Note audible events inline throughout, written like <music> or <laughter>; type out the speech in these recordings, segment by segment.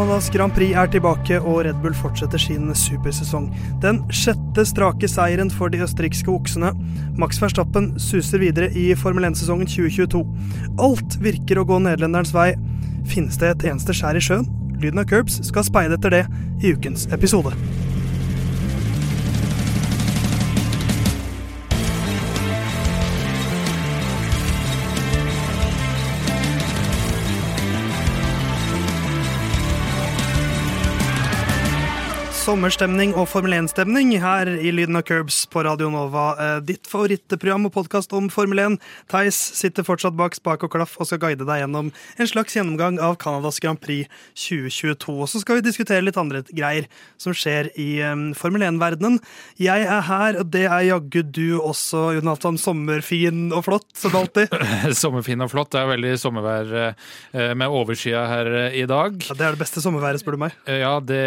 Canadas Grand Prix er tilbake, og Red Bull fortsetter sin supersesong. Den sjette strake seieren for de østerrikske oksene. Max Verstappen suser videre i Formel 1-sesongen 2022. Alt virker å gå nederlenderens vei. Finnes det et eneste skjær i sjøen? Lyden av Curbs skal speide etter det i ukens episode. Sommerstemning og Formel 1-stemning her i Lyden av Curbs på Radio Nova. Eh, ditt favorittprogram og podkast om Formel 1. Theis sitter fortsatt bak spak og klaff og skal guide deg gjennom en slags gjennomgang av Canadas Grand Prix 2022. Og så skal vi diskutere litt andre greier som skjer i Formel 1-verdenen. Jeg er her, og det er jaggu du også, Jonathan. Sommerfin og flott, som alltid. <laughs> Sommerfin og flott. Det er veldig sommervær eh, med overskya her i dag. Ja, Det er det beste sommerværet, spør du meg. Ja, det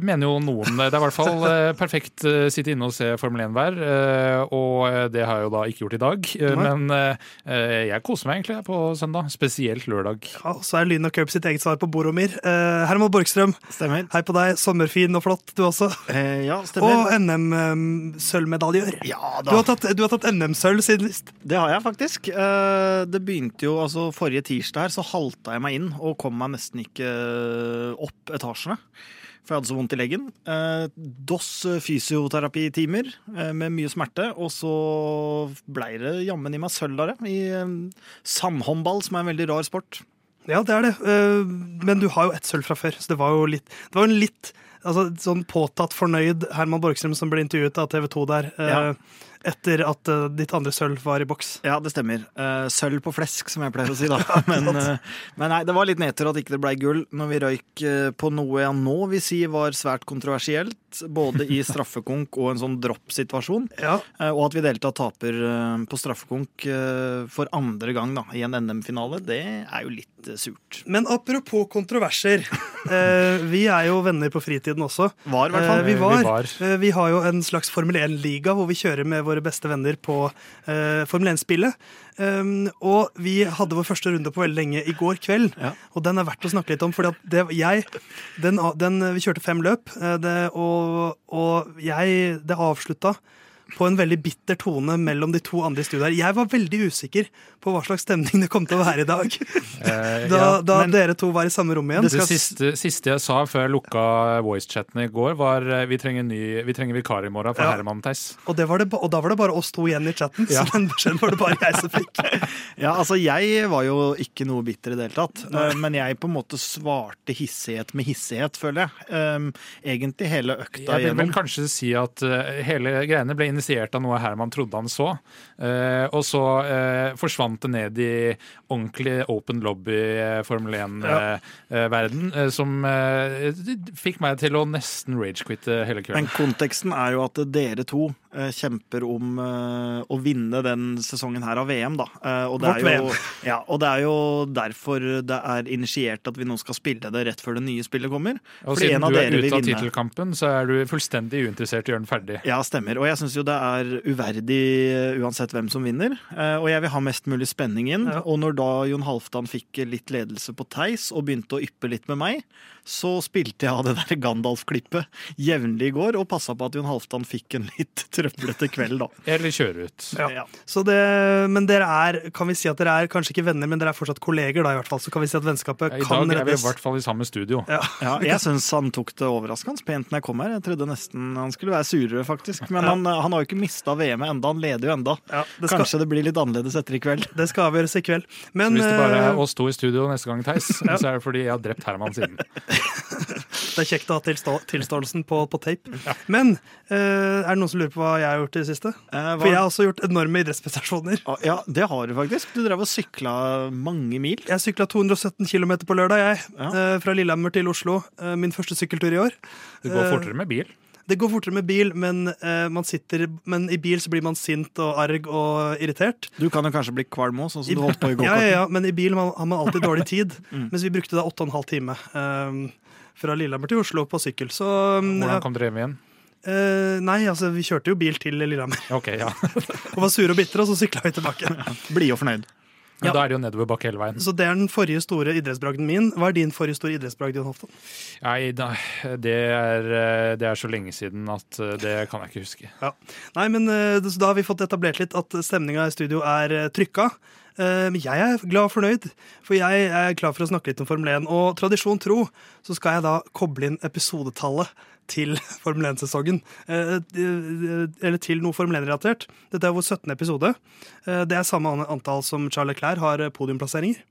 mener jo noen. Det er i hvert fall eh, perfekt å sitte inne og se Formel 1-vær, uh, og det har jeg jo da ikke gjort i dag. men jeg koser meg egentlig på søndag, spesielt lørdag. Ja, Så er Lyn og Cup sitt eget svar på Boromir. Herman Borgstrøm, stemmer. hei på deg. Sommerfin og flott, du også. ja, stemmer. Og NM-sølvmedaljør. Ja, da. du har tatt, tatt NM-sølv siden sist. Det har jeg faktisk. det begynte jo altså Forrige tirsdag her så halta jeg meg inn og kom meg nesten ikke opp etasjene for jeg hadde så vondt i leggen. Eh, DOS fysioterapitimer eh, med mye smerte, og så blei det jammen i meg sølv av det. I eh, sandhåndball, som er en veldig rar sport. Ja, det er det. Eh, men du har jo ett sølv fra før, så det var jo litt Det var en litt altså, sånn påtatt fornøyd Herman Borgstrøm som ble intervjuet av TV 2 der. Eh, ja etter at uh, ditt andre sølv var i boks. Ja, det stemmer. Uh, sølv på flesk, som jeg pleier å si. da. <laughs> Men, uh, men nei, det var litt nedtur at ikke det ble gull når vi røyk på noe jeg nå vil si var svært kontroversielt. Både i <laughs> straffekonk og en sånn dropp-situasjon. Ja. Og at vi deltatt taper på straffekonk for andre gang da, i en NM-finale, det er jo litt surt. Men apropos kontroverser. vi er jo venner på fritiden også. Var, i hvert fall. Vi, var. vi, var. vi har jo en slags Formel 1-liga hvor vi kjører med våre beste venner på Formel 1-spillet. Um, og vi hadde vår første runde på veldig lenge i går kveld, ja. og den er verdt å snakke litt om. fordi at det, jeg, den, den, Vi kjørte fem løp, uh, det, og, og jeg Det avslutta på en veldig bitter tone mellom de to andre i studio. Jeg var veldig usikker på hva slags stemning det kom til å være i dag. da, <laughs> da, ja, dere to var i samme rom igjen. Det siste, siste, jeg sa før jeg lukka voicechatten i går, var eh, vi trenger, ny, vi trenger vikar i morgen for ja. Herman Theis. Og, og, da var det bare oss to igjen i chatten, ja. så den beskjeden var det bare jeg som fikk. <laughs> ja, altså jeg var jo ikke noe bitter i det hele tatt, Eh, men jeg på en måte svarte hissighet med hissighet, føler jeg. Um, egentlig hele økta igjennom. Jeg vil vel kanskje si at hele greiene ble initiert av noe Herman trodde han så. Uh, og så uh, forsvant det ned i ordentlig open lobby eh, Formel 1-verden, ja. som fikk meg til å nesten rage-quitte hele kvelden. Men konteksten er jo at dere to kjemper om å vinne den sesongen her av VM, da. Og det, er jo, <laughs> ja, og det er jo derfor det er initiert at vi nå skal spille det rett før det nye spillet kommer. Og Fordi siden du er ute av tittelkampen, så er du fullstendig uinteressert i å gjøre den ferdig. Ja, stemmer. Og jeg syns jo det er uverdig uansett hvem som vinner. Eh, og jeg vil ha mest mulig spenning inn. Ja. Og når da Jon Halvdan fikk litt ledelse på Theis og begynte å yppe litt med meg, så spilte jeg av det der Gandalf-klippet jevnlig i går og passa på at Jon Halvdan fikk en litt <laughs> trøblete kveld, da. <laughs> Eller kjøre ut. Ja. ja. Det, men dere er, kan vi si at dere er kanskje ikke venner, men dere er fortsatt kolleger, da i hvert fall. Så kan vi si at vennskapet ja, kan reddes. I dag er vi i hvert fall i samme studio. Ja, ja <laughs> jeg syns han tok det overraskende pent når jeg kom her. Jeg trodde nesten han skulle være surere, faktisk. Men han, han, har jo ikke mista VM-et enda, han leder jo enda. Det skal, kanskje det blir litt annerledes etter i kveld. Det skal avgjøres i kveld. Men, så hvis det bare er eh, oss to i studio neste gang, Theis, <laughs> så er det fordi jeg har drept Herman siden. Det er kjekt å ha tilståelsen på, på tape. Ja. Men uh, er det noen som lurer på hva jeg har gjort i det siste? Eh, For jeg har også gjort enorme idrettsprestasjoner. Ja, det har du faktisk. Du drev og sykla mange mil. Jeg sykla 217 km på lørdag, jeg. Ja. Uh, fra Lillehammer til Oslo. min første sykkeltur i år. Det går fortere med bil? Det går fortere med bil, men, sitter, men, i bil så blir man sint og arg og irritert. Du kan jo kanskje bli kvalm òg, sånn som I, du holdt på i går. <laughs> Ja, ja, ja, men i bil har man alltid dårlig tid. <laughs> mm. Mens vi brukte da åtte og en halv time. Um, fra Lillehammer til Oslo på sykkel. Så, um, Hvordan kom dere hjem igjen? Uh, nei, altså vi kjørte jo bil til Lillehammer. <laughs> Ok, ja. <laughs> og var sure og bitre, og så sykla vi tilbake. <laughs> Blide og fornøyd. Ja. da er det jo nedoverbakke hele veien. Så det er den forrige store idrettsbragden min. Hva er din forrige store idrettsbragd, Jon Hofton? Nei, det, er, eh, det er så lenge siden at eh, det kan jeg ikke huske. Nei, men så Da har vi fått etablert litt at stemninga i studio er trykka. Eh, Men jeg er glad og fornøyd, for jeg er klar for å snakke litt om Formel 1. Og tradisjon tro så skal jeg da koble inn episodetallet til <laughs> Formel 1-sesongen. Eh, Eller til noe Formel 1-relatert. Dette er vår 17. episode. Eh, Det er samme antall som Charles Leclerc har podiumplasseringer.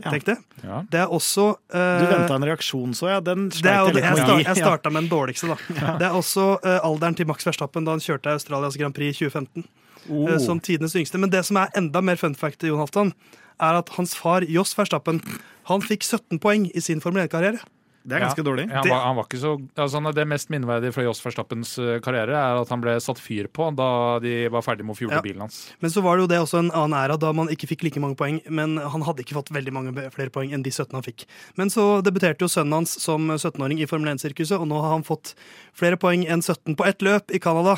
Ja. Tenk det. Ja. Det er også uh, Du venta en reaksjon, så jeg. Den det er sleit det, jeg start, med. jeg starta med den dårligste, da. Det er også uh, alderen til Max Verstappen da han kjørte Australias Grand Prix i 2015. Oh. eh, Som tidenes yngste. Men det som er enda mer fun fact, Jon Halvdan, er at hans far Joss Verstappen han fikk 17 poeng i sin Formel 1-karriere. Det er ganske dårlig. Ja, han, var, han var ikke så, altså, det mest minneverdige fra Joss Verstappens eh, karriere er at han ble satt fyr på da de var ferdig med å fjorde Ja. bilen hans. Men så var det jo det også en annen æra da man ikke fikk like mange poeng. Men han hadde ikke fått veldig mange flere poeng enn de 17 han fikk. Men så debuterte jo sønnen hans som 17-åring i Formel 1-sirkuset, og nå har han fått flere poeng enn 17 på ett løp i Canada.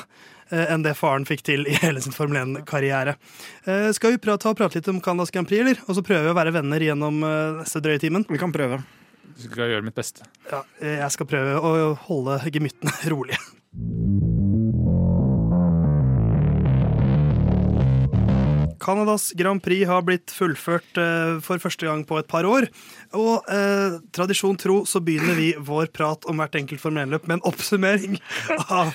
Eh, Enn det faren fikk til i hele sin Formel 1-karriere. Eh, Skal vi prate, ta og prate litt om Canadas Grand Prix, eller? Og så prøver vi å være venner gjennom eh, neste drøye timen. Vi kan prøve. Skal gjøre mitt beste. Ja, jeg skal prøve å holde gemyttene <laughs> rolige. Canadas Grand Prix har blitt fullført eh, for første gang på et par år. Og eh, tradisjon tro så begynner vi vår prat om hvert enkelt Formel 1-løp med en oppsummering <laughs> av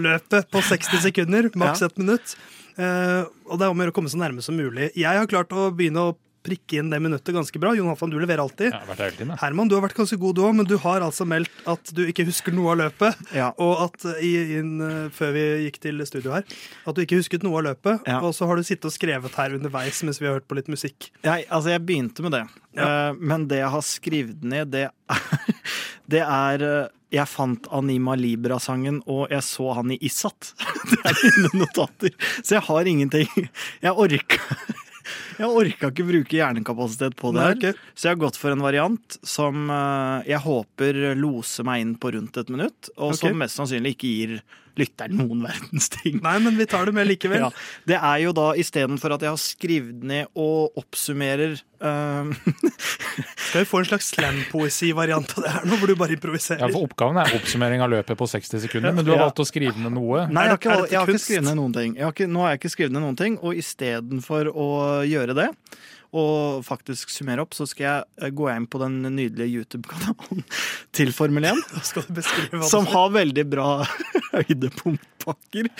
løpet på 60 sekunder, maks Ja. ett minutt. Eh, og det er om å gjøre å komme så nærme som mulig. Jeg har klart å begynne å prikke inn det minuttet ganske bra. Jon Halvdan, du leverer alltid. Tiden. Herman, du har vært ganske god du òg, men du har altså meldt at du ikke husker noe av løpet. Ja. Og at eh, i, inn, eh, før vi gikk til studio her, at du ikke husket noe av løpet. Ja. Og så har du sittet og skrevet her underveis mens vi har hørt på litt musikk. Jeg, altså, jeg begynte med det. Ja. Eh, men det jeg har skrevet ned, det, <laughs> det er Jeg fant Anima Libra-sangen, og jeg så han i Issat. <laughs> Det er mine notater. Så jeg har ingenting. Jeg orka jeg orka ikke bruke hjernekapasitet på det Nei, her. ok. Så jeg har gått for en variant som eh, jeg håper loser meg inn på rundt et minutt, og okay. som mest sannsynlig ikke gir lytteren noen verdens ting. Nei, men vi tar det med likevel. <laughs> Ja, det er jo da istedenfor at jeg har skrevet ned og oppsummerer eh, <laughs> Skal vi få en slags slampoesi-variant av det her nå, hvor du bare improviserer? Ja, for Oppgaven er oppsummering av løpet på 60 sekunder, men du har valgt å skrive ned noe. Nei, jeg har, ikke, jeg har ikke skrevet ned noen ting. Jeg har ikke, nå har jeg ikke skrevet ned noen ting, og istedenfor å gjøre det, og faktisk summere opp, så skal jeg eh, gå inn på den nydelige YouTube-kanalen <laughs> til Formel 1. Skal du beskrive Som har veldig bra <laughs> høydepunktpakker.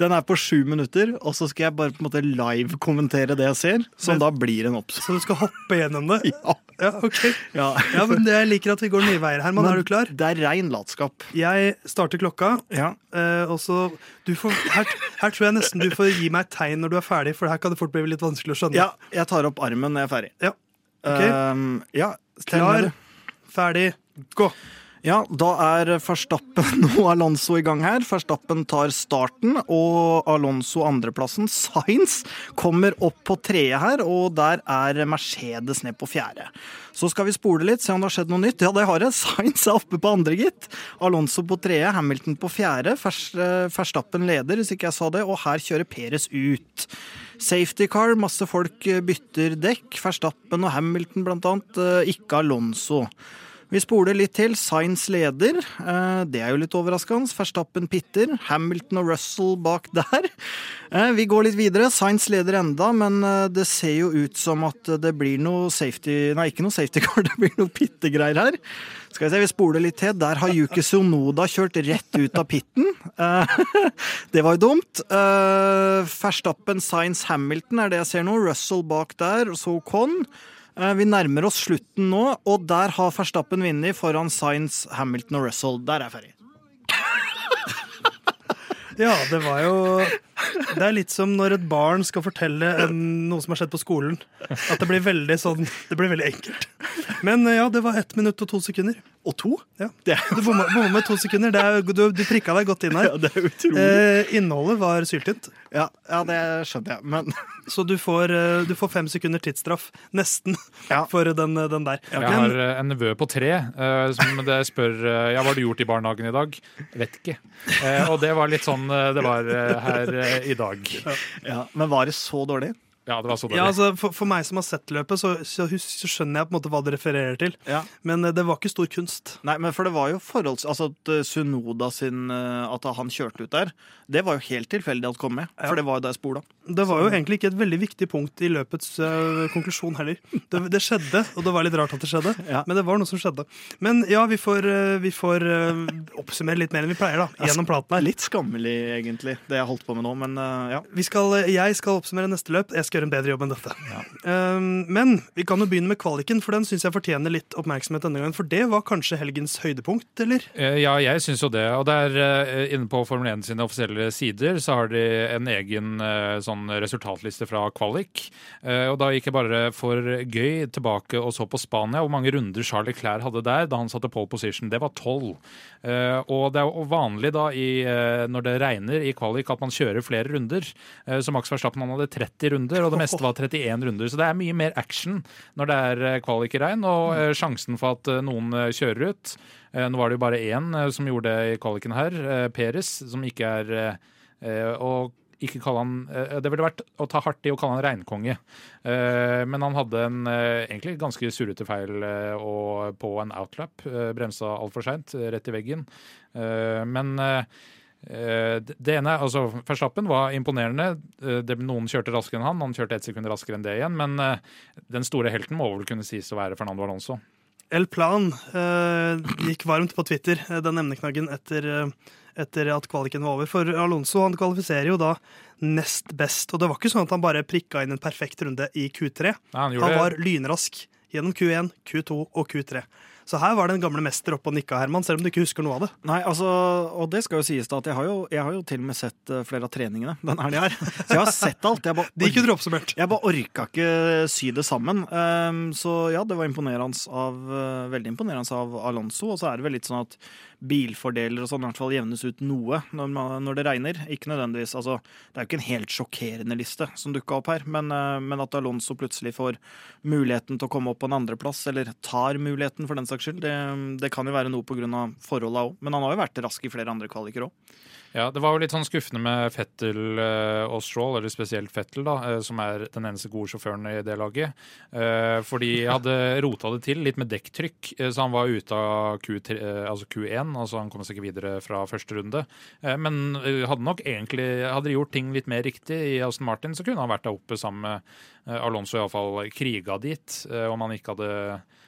Den er på sju minutter, og så skal jeg bare på en måte live-kommentere det jeg ser, som da blir en oppsummering. Så du skal hoppe gjennom det? <laughs> Ja. Ja, ok. Ja. <laughs> Ja, men Jeg liker at vi går nye veier. Herman, Men er du klar? Det er rein latskap. Jeg starter klokka. Ja. Eh, og så du får, her, her tror jeg nesten du får gi meg et tegn når du er ferdig, for her kan det fort bli litt vanskelig å skjønne. ja, jeg tar opp armen når jeg er ferdig. Ja. Ok. Ehm, ja, Klar, ferdig, gå. Ja, da er Verstappen <laughs> og Alonso i gang her. Verstappen tar starten, og Alonso andreplassen. Sainz kommer opp på tredje her, og der er Mercedes ned på fjerde. Så skal vi spole litt, se om det har skjedd noe nytt. Ja, det har det. <laughs> Sainz er oppe på andre, gitt. Alonso på tredje, Hamilton på fjerde. Eh, Verstappen leder, hvis ikke jeg sa det, og her kjører Peres ut. Safety car, masse folk eh, bytter dekk. Verstappen og Hamilton blant annet, eh, ikke Alonso. Vi spoler litt til. Sainz leder. Eh, Det er jo litt overraskende. Verstappen pitter. Hamilton og Russell bak der. Eh, Vi går litt videre. Sainz leder enda, men eh, det ser jo ut som at det blir noe safety Nei, ikke noe safety car, <laughs> det blir noe pittegreier her. Skal vi se, vi spoler litt til. Der har Yuki Sonoda kjørt rett ut av pitten. <laughs> Det var jo dumt. Verstappen, Sainz, Hamilton er det jeg ser nå. Russell bak der, og så Con. Eh, Vi nærmer oss slutten nå, og der har Verstappen vunnet foran Sainz, Hamilton og Russell. Der er jeg ferdig. <laughs> Ja, det var jo Det er litt som når et barn skal fortelle en, noe som har skjedd på skolen. At det blir veldig sånn Det blir veldig enkelt. Men eh, ja, det var ett minutt og to sekunder. Og to? Ja. Det er, Du bomma bomma med to sekunder. Det er, du, du prikka deg godt inn her. <laughs> ja, det er utrolig. Eh, innholdet var syltynt, Ja, ja, det skjønner jeg, men <laughs> så du får, eh, du får fem sekunder tidsstraff. Nesten. Ja. <laughs> For den, den der. Jeg Men har eh, en nevø på tre som det spør Ja, hva har du gjort i barnehagen i dag? Vet ikke. Eh, og det var litt sånn det var her i dag. Ja, Men var det så dårlig? Ja, det var så dårlig. Ja, altså, for, for meg som har sett løpet, så, så, så skjønner jeg på en måte hva det refererer til. Ja. Men eh, det var ikke stor kunst. Nei, men for det var jo forholds... Altså at eh, Sunoda sin eh, At han kjørte ut der, det var jo helt tilfeldig at kom med. For det var jo der spola. Det var jo egentlig ikke et veldig viktig punkt i løpets uh, konklusjon heller. Det, det skjedde, og det var litt rart at det skjedde, Ja. men det var noe som skjedde. Men ja, vi får, vi får uh, oppsummere litt mer enn vi pleier, da, gjennom platen her. Litt skammelig, egentlig, det jeg holdt på med nå, men uh, ja. Vi skal, jeg skal oppsummere neste løp. Jeg skal gjøre en bedre jobb enn dette. Um, men vi kan jo begynne med kvaliken, for den syns jeg fortjener litt oppmerksomhet denne gangen. For det var kanskje helgens høydepunkt, eller? Eh, Ja, jeg syns jo det. Og der eh, inne på Formel 1 sine offisielle sider så har de en egen eh, sånn resultatliste fra kvalik. Og da gikk jeg bare for gøy tilbake og så på Spania, hvor mange runder Charlie Clair hadde der da han satte pole position. Det var tolv. Eh, Og det er jo vanlig da i, eh, når det regner i kvalik at man kjører flere runder. Eh, Så Max Verstappen han hadde 30 runder, og det meste var 31 runder. Så det er mye mer action når det er kvalik i regn, og sjansen for at noen kjører ut Nå var det jo bare én som gjorde det i kvaliken her, Peres, som ikke er Og ikke kalle han eh, Det ville vært å ta hardt i å kalle han regnkonge. Eh, Men han hadde en eh, egentlig ganske surrete feil og på en outlap. Bremsa altfor seint, rett i veggen. Men det ene, altså Verstappen var imponerende. Det, noen kjørte raskere enn han, han kjørte ett sekund raskere enn det igjen. Men den store helten må vel kunne sies å være Fernando Alonso. El Plan eh, gikk varmt på Twitter, den emneknaggen, etter, eh, etter at kvaliken var over. For Alonso han kvalifiserer jo da nest best. Og det var ikke sånn at han bare prikka inn en perfekt runde i Q3. Nei, han Han var lynrask gjennom Q1, Q2 og Q3. Så her var den gamle mester oppe og nikka, Herman, selv om du ikke husker noe av det. Nei, altså, og det skal jo sies da at jeg har jo, jeg har jo til og med sett eh, flere av treningene den helga her. Så jeg har sett alt. Jeg bare, <laughs> De kunne du oppsummert. jeg bare orka ikke sy det sammen. Um, så ja, det var imponerende av, eh, veldig imponerende av Alonso. Og så er det vel litt sånn at bilfordeler og sånn i hvert fall jevnes ut noe når, man, når det regner. Ikke nødvendigvis, altså Det er jo ikke en helt sjokkerende liste som dukka opp her, men, eh, men at Alonso plutselig får muligheten til å komme opp på en andreplass, eller tar muligheten for den saks skyld, det, det kan jo være noe pga. forholda òg. Men han har jo vært rask i flere andre kvaliker òg. Ja, Det var jo litt sånn skuffende med Fettel eh, og Stroll, eller spesielt Fettel, da, eh, som er den eneste gode sjåføren i det laget. For de hadde rota det til litt med dekktrykk, eh, så han var ute av Q3, eh, altså Q1. altså Han kom seg ikke videre fra første runde. Eh, men eh, hadde nok egentlig hadde de gjort ting litt mer riktig i Aston Martin, så kunne han vært der oppe sammen med eh, Alonso, iallfall kriga dit, eh, om han ikke hadde eh,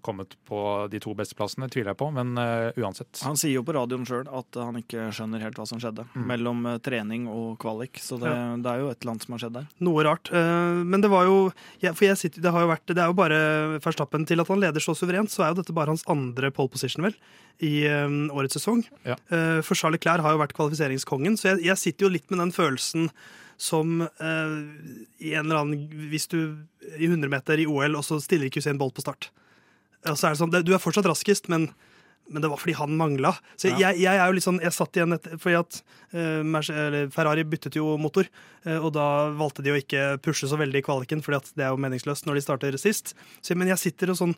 kommet på de to beste plassene, tviler jeg på, men eh, uansett. Han sier jo på radioen sjøl at han ikke skjønner helt hva som skjedde mellom eh, trening og kvalik. Så det, det er jo et eller annet som har skjedd der. Noe rart. Eh, Men det var jo For jeg sitter, det har jo vært Det er jo bare Verstappen til at han leder så suverent, så er jo dette bare hans andre pole position, vel, i eh, årets sesong. Ja. Eh, For Charlie Clair har jo vært kvalifiseringskongen, så jeg, jeg sitter jo litt med den følelsen som eh, i en eller annen Hvis du i 100 meter i OL, og så stiller ikke Usain Bolt på start. Og så er det sånn, Du er fortsatt raskest, men men det var fordi han mangla. Så Ja. jeg, jeg er jo litt sånn, jeg satt igjen etter, fordi at eh, Ferrari byttet jo motor, eh, og da valgte de å ikke pushe så veldig i kvaliken, fordi at det er jo meningsløst når de starter sist. Så, men jeg sitter og sånn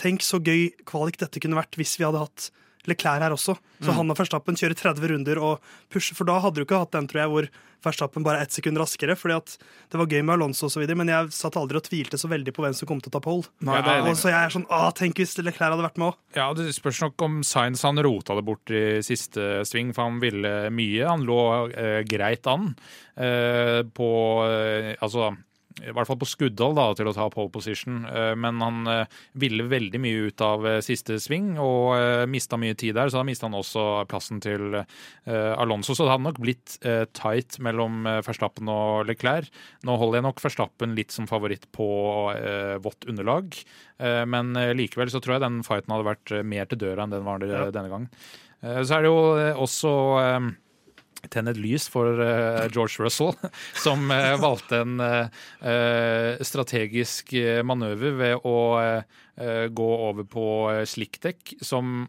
Tenk så gøy kvalik dette kunne vært hvis vi hadde hatt Leclerc her også. Så han og Verstappen kjører 30 runder og pusher, for da hadde du ikke hatt den, tror jeg, hvor Verstappen bare er ett sekund raskere. fordi at det var gøy med Alonso videre, men jeg satt aldri og tvilte så veldig på hvem som kom til å ta pole. Nei, er og så jeg er sånn, ah, tenk hvis Leclerc hadde vært med òg. Ja, Det spørs nok om Sainz han rota det bort i siste sving, for han ville mye. Han lå eh, greit an eh, på eh, Altså i hvert fall på skuddhold da, til å ta pole position, eh, men han eh, ville veldig mye ut av eh, siste sving og mista mye tid der, så da mista han også plassen til Alonso. Så det hadde nok blitt tight mellom Verstappen og Leclerc. Nå holder jeg nok Verstappen litt som favoritt på vått underlag, men likevel så tror jeg den fighten hadde vært mer til døra enn den var denne gangen. Så er det jo også eh, Tenn et lys for uh, George Russell, <laughs> som uh, valgte en eh, strategisk manøver ved å gå over på uh, slickdekk, som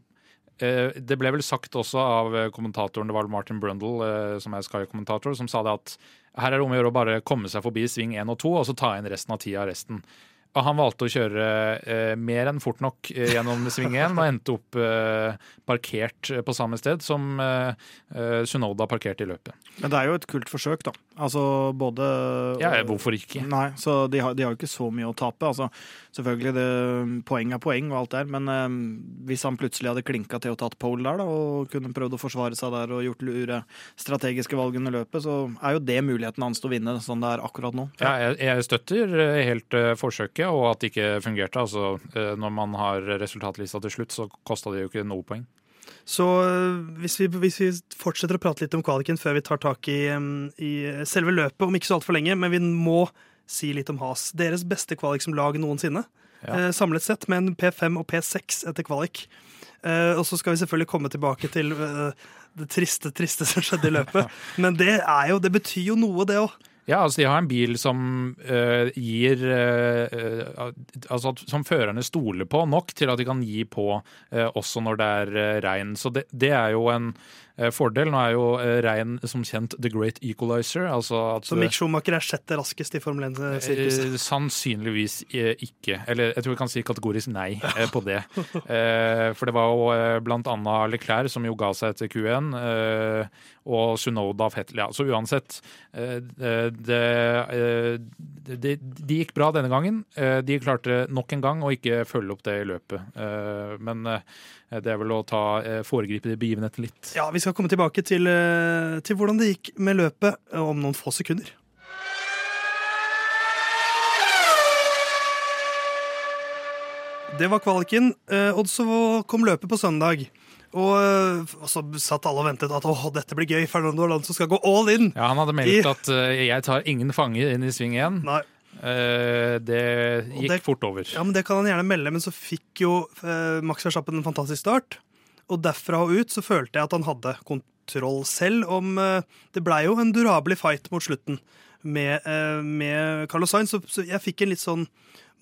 det ble vel sagt også av kommentatoren, det var Martin Brundle, som er Sky-kommentator, som sa det at her er det om å gjøre å bare komme seg forbi sving 1 og 2, og så ta inn resten av tida resten. Og han valgte å kjøre eh, mer enn fort nok eh, gjennom sving 1 og endte opp eh, parkert på samme sted som eh, eh, Sunoda parkerte i løpet. Men det er jo et kult forsøk, da. Altså både Ja, hvorfor ikke? Nei, så de har, de har jo ikke så mye å tape. Altså, selvfølgelig, det, poeng er poeng og alt der, men eh, hvis han plutselig hadde klinka til å tatt pole der da, og kunne prøvd å forsvare seg der og gjort lure strategiske valg under løpet, så er jo det muligheten hans til å vinne sånn det er akkurat nå. Ja, jeg, jeg støtter eh, helt uh, forsøket, og at det ikke fungerte. Altså, uh, når man har resultatlista til slutt, så kosta det jo ikke noe poeng. Så hvis vi, hvis vi, fortsetter å prate litt om kvaliken før vi tar tak i, i selve løpet, om ikke så altfor lenge, men vi må si litt om Has. Deres beste kvalik som lag noensinne, ja. eh, samlet sett, med en P5 og P6 etter kvalik. Eh, og så skal vi selvfølgelig komme tilbake til eh, det triste, triste som skjedde i løpet. <laughs> Men det, jo, det betyr jo noe, det òg. Ja, altså de har en bil som uh, gir uh, Altså som førerne stoler på nok til at de kan gi på uh, også når det er regn. Så det, det, er jo en fordel. Nå er jo regn som kjent the great equalizer. Altså at, så Mick Schumacher er sjette raskest i Formel 1-sirkuset? sannsynligvis ikke. Eller jeg tror vi kan si kategorisk nei på det. <laughs> for det var jo blant annet Leclerc som jo ga seg etter Q1 og Sunoda Fettel. Ja, så uansett eh, det, eh, det, De gikk bra denne gangen. Eh, de klarte nok en gang å ikke følge opp det i løpet. Men det er vel å ta foregripe begivenheten litt. Ja, vi skal komme tilbake til, til hvordan det gikk med løpet om noen få sekunder. Det var kvaliken. Og så kom løpet på søndag. Og, eh, og, så satt alle og ventet at åh, dette blir gøy. Fernando Alonso skal gå all in. Ja, Han hadde meldt I... at uh, 'jeg tar ingen fanger inn i sving igjen'. Nei. Uh, det gikk det, fort over. Ja, men Det kan han gjerne melde, men så fikk jo uh, Max Verstappen en fantastisk start. Og derfra og ut så følte jeg at han hadde kontroll selv om Det blei jo en durabelig fight mot slutten med, med Carlos Sainz, så, så jeg fikk en litt sånn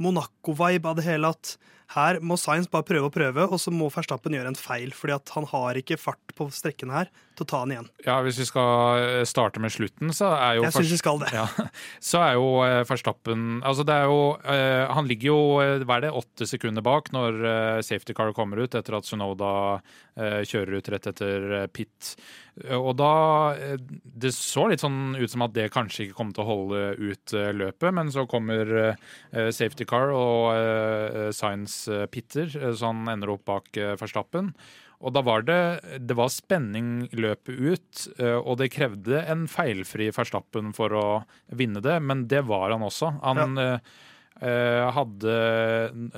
Monaco-vibe av det hele. at her må Sainz bare prøve og prøve, og så må Verstappen gjøre en feil. fordi han har ikke fart på strekkene her til å ta den igjen. Ja, Hvis vi skal eh, starte med slutten, så er jo Jeg syns vi skal det. Ja, <laughs> så er jo eh, Verstappen Altså, det er jo uh, Han ligger jo hva er det, åtte sekunder bak når safety car kommer ut, etter at Sunoda kjører ut rett etter pit. Og da Det så litt sånn ut som at det kanskje ikke kom til å holde ut løpet, men så kommer safety car og Science pitter, så han ender opp bak Verstappen. Og da var det, det var spenning løpet ut, og det krevde en feilfri Verstappen for å vinne det, men det var han også. Han ja. uh, hadde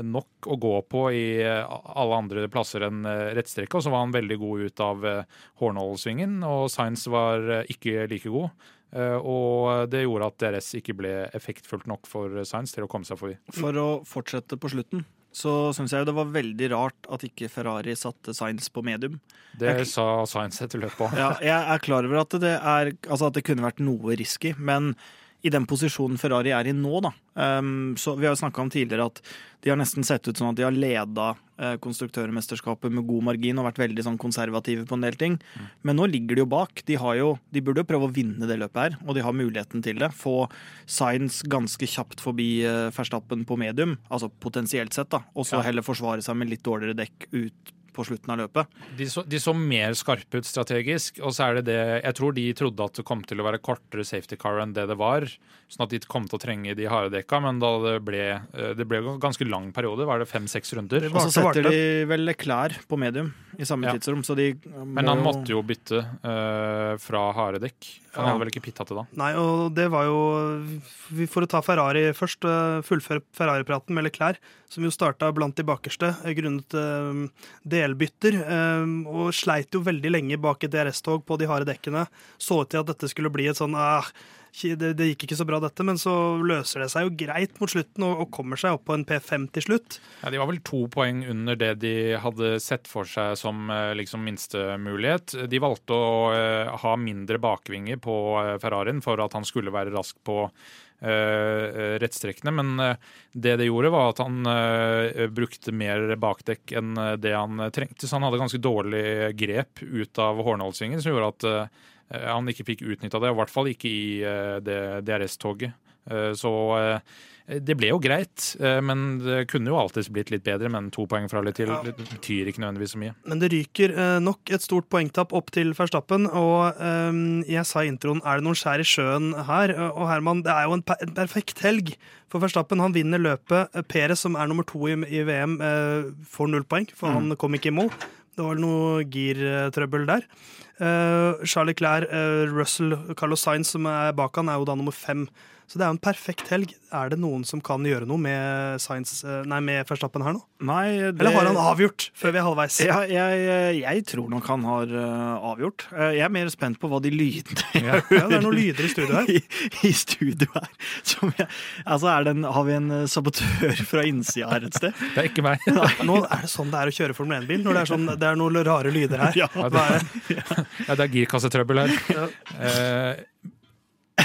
nok å gå på i alle andre plasser enn rettstrekket, og så var han veldig god ut av Hornhold-svingen, og Science var ikke like god. Uh, og det gjorde at DRS ikke ble effektfullt nok for Science til å komme seg forbi. For å fortsette på slutten så syns jeg det var veldig rart at ikke Ferrari satte Science på medium. Det jeg, sa Science etter løpet ja, jeg er klar over at det, er, altså at det kunne vært noe risky, men i den posisjonen Ferrari er i nå, da. Um, så Vi har jo snakka om tidligere at de har nesten sett ut sånn at de har leda konstruktørmesterskapet med god margin og vært veldig sånn konservative på en del ting. Men nå ligger de jo bak. De, jo, de, burde jo prøve å vinne det løpet her, og de har muligheten til det. Få Science ganske kjapt forbi uh, Verstappen på medium, altså potensielt sett, da. Og så heller forsvare seg med litt dårligere dekk ut på slutten av løpet. De så, de så, mer skarpe ut strategisk, og så er det det Jeg tror de trodde at det kom til å være kortere safety car enn det det var, sånn at de kom til å trenge de harde dekka, men da det ble eh, Det ble en ganske lang periode, var det fem-seks runder? Og så setter de vel klær på medium i samme ja. tidsrom, så de Men han måtte jo bytte uh, fra harde dekk. Han ja. hadde vel ikke pitta til da? Nei, og det var jo For å ta Ferrari først, eh, fullføre Ferrari-praten med Leclerc, som jo starta blant de bakerste grunnet uh, delbytter, um, og sleit jo veldig lenge bak et DRS-tog på de harde dekkene. Så ut til at dette skulle bli et sånn ah, det, det, gikk ikke så bra, dette, men så løser det seg jo greit mot slutten og, og, kommer seg opp på en P5 til slutt. Ja, De var vel to poeng under det de hadde sett for seg som eh, liksom minstemulighet. De valgte å uh, ha mindre bakvinger på uh, Ferrarien for at han skulle være rask på rettstrekkene, men uh, det det gjorde, var at han brukte mer bakdekk enn det han trengte. Så han hadde ganske dårlig grep ut av hårnålsvingen, som gjorde at Eh, han ikke fikk utnytta det, i hvert fall ikke i eh, det DRS-toget. Eh, så det ble jo greit, men det kunne jo alltids blitt litt bedre. Men to poeng fra litt til Ja. betyr ikke nødvendigvis så mye. Men det ryker eh, nok et stort poengtap opp til Verstappen. Og eh, jeg sa i introen er det noen skjær i sjøen her. Og Herman, det er jo en, perfekt helg for Verstappen. Han vinner løpet. Perez, som er nummer to i, VM, eh, får null poeng, for han kom ikke i mål. Det var noe girtrøbbel der. Charlie Clair, eh, Russell, Carlos Sainz, som er bak han, er jo da nummer fem. Så det er jo en perfekt helg. Er det noen som kan gjøre noe med, Sainz, eh, nei, med Verstappen her nå? Nei, det, Eller har han avgjort før vi er halvveis? Ja, jeg, jeg tror nok han har eh, avgjort. Eh, jeg er mer spent på hva de lydene jeg Ja, det er noen lyder i studio her. <laughs> i, i studio her som jeg, Altså, er det en, har vi en sabotør fra innsida her et sted? Det er ikke meg. <laughs> Nå er det sånn det er å kjøre Formel 1-bil, når det er, sånn, det er noen rare lyder her. Ja. det, er det? Ja, det er girkassetrøbbel her. Ja. Eh,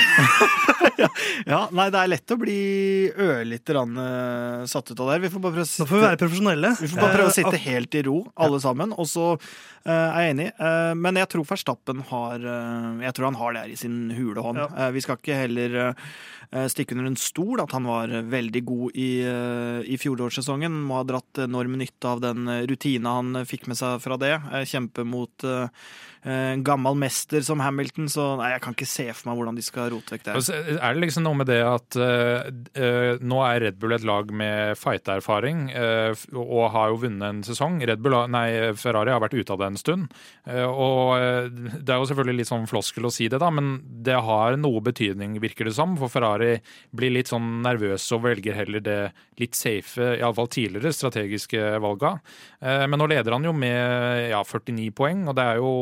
<laughs> Ja, nei, det er lett å bli ørlite grann eh, satt ut av det. her. Vi får bare prøve, å sitte, får vi være profesjonelle. Vi får bare prøve å Eh, sitte helt i ro, alle sammen. Og så uh, er jeg enig. Uh, men jeg tror Verstappen har uh, Jeg tror han har det her i sin hule hånd. Ja. Vi skal ikke heller stikke under en stol at han var veldig god i, uh, i fjorårssesongen. Må ha dratt enorm nytte av den eh, rutina han fikk med seg fra det. Eh, kjempe mot eh, en gammel mester som Hamilton, så nei, jeg kan ikke se for meg hvordan de skal rote vekk det. Er det liksom noe med det at eh, eh, nå er Red Bull et lag med fighterfaring uh, og har jo vunnet en sesong. Red Bull, nei, Ferrari har vært ute av det en stund. Uh, og eh, det er jo selvfølgelig litt sånn floskel å si det, da, men det har noe betydning, virker det som. For Ferrari blir litt sånn nervøs og velger heller det litt safe, iallfall tidligere, strategiske valga. Eh, men nå leder han jo med ja, 49 poeng, og det er jo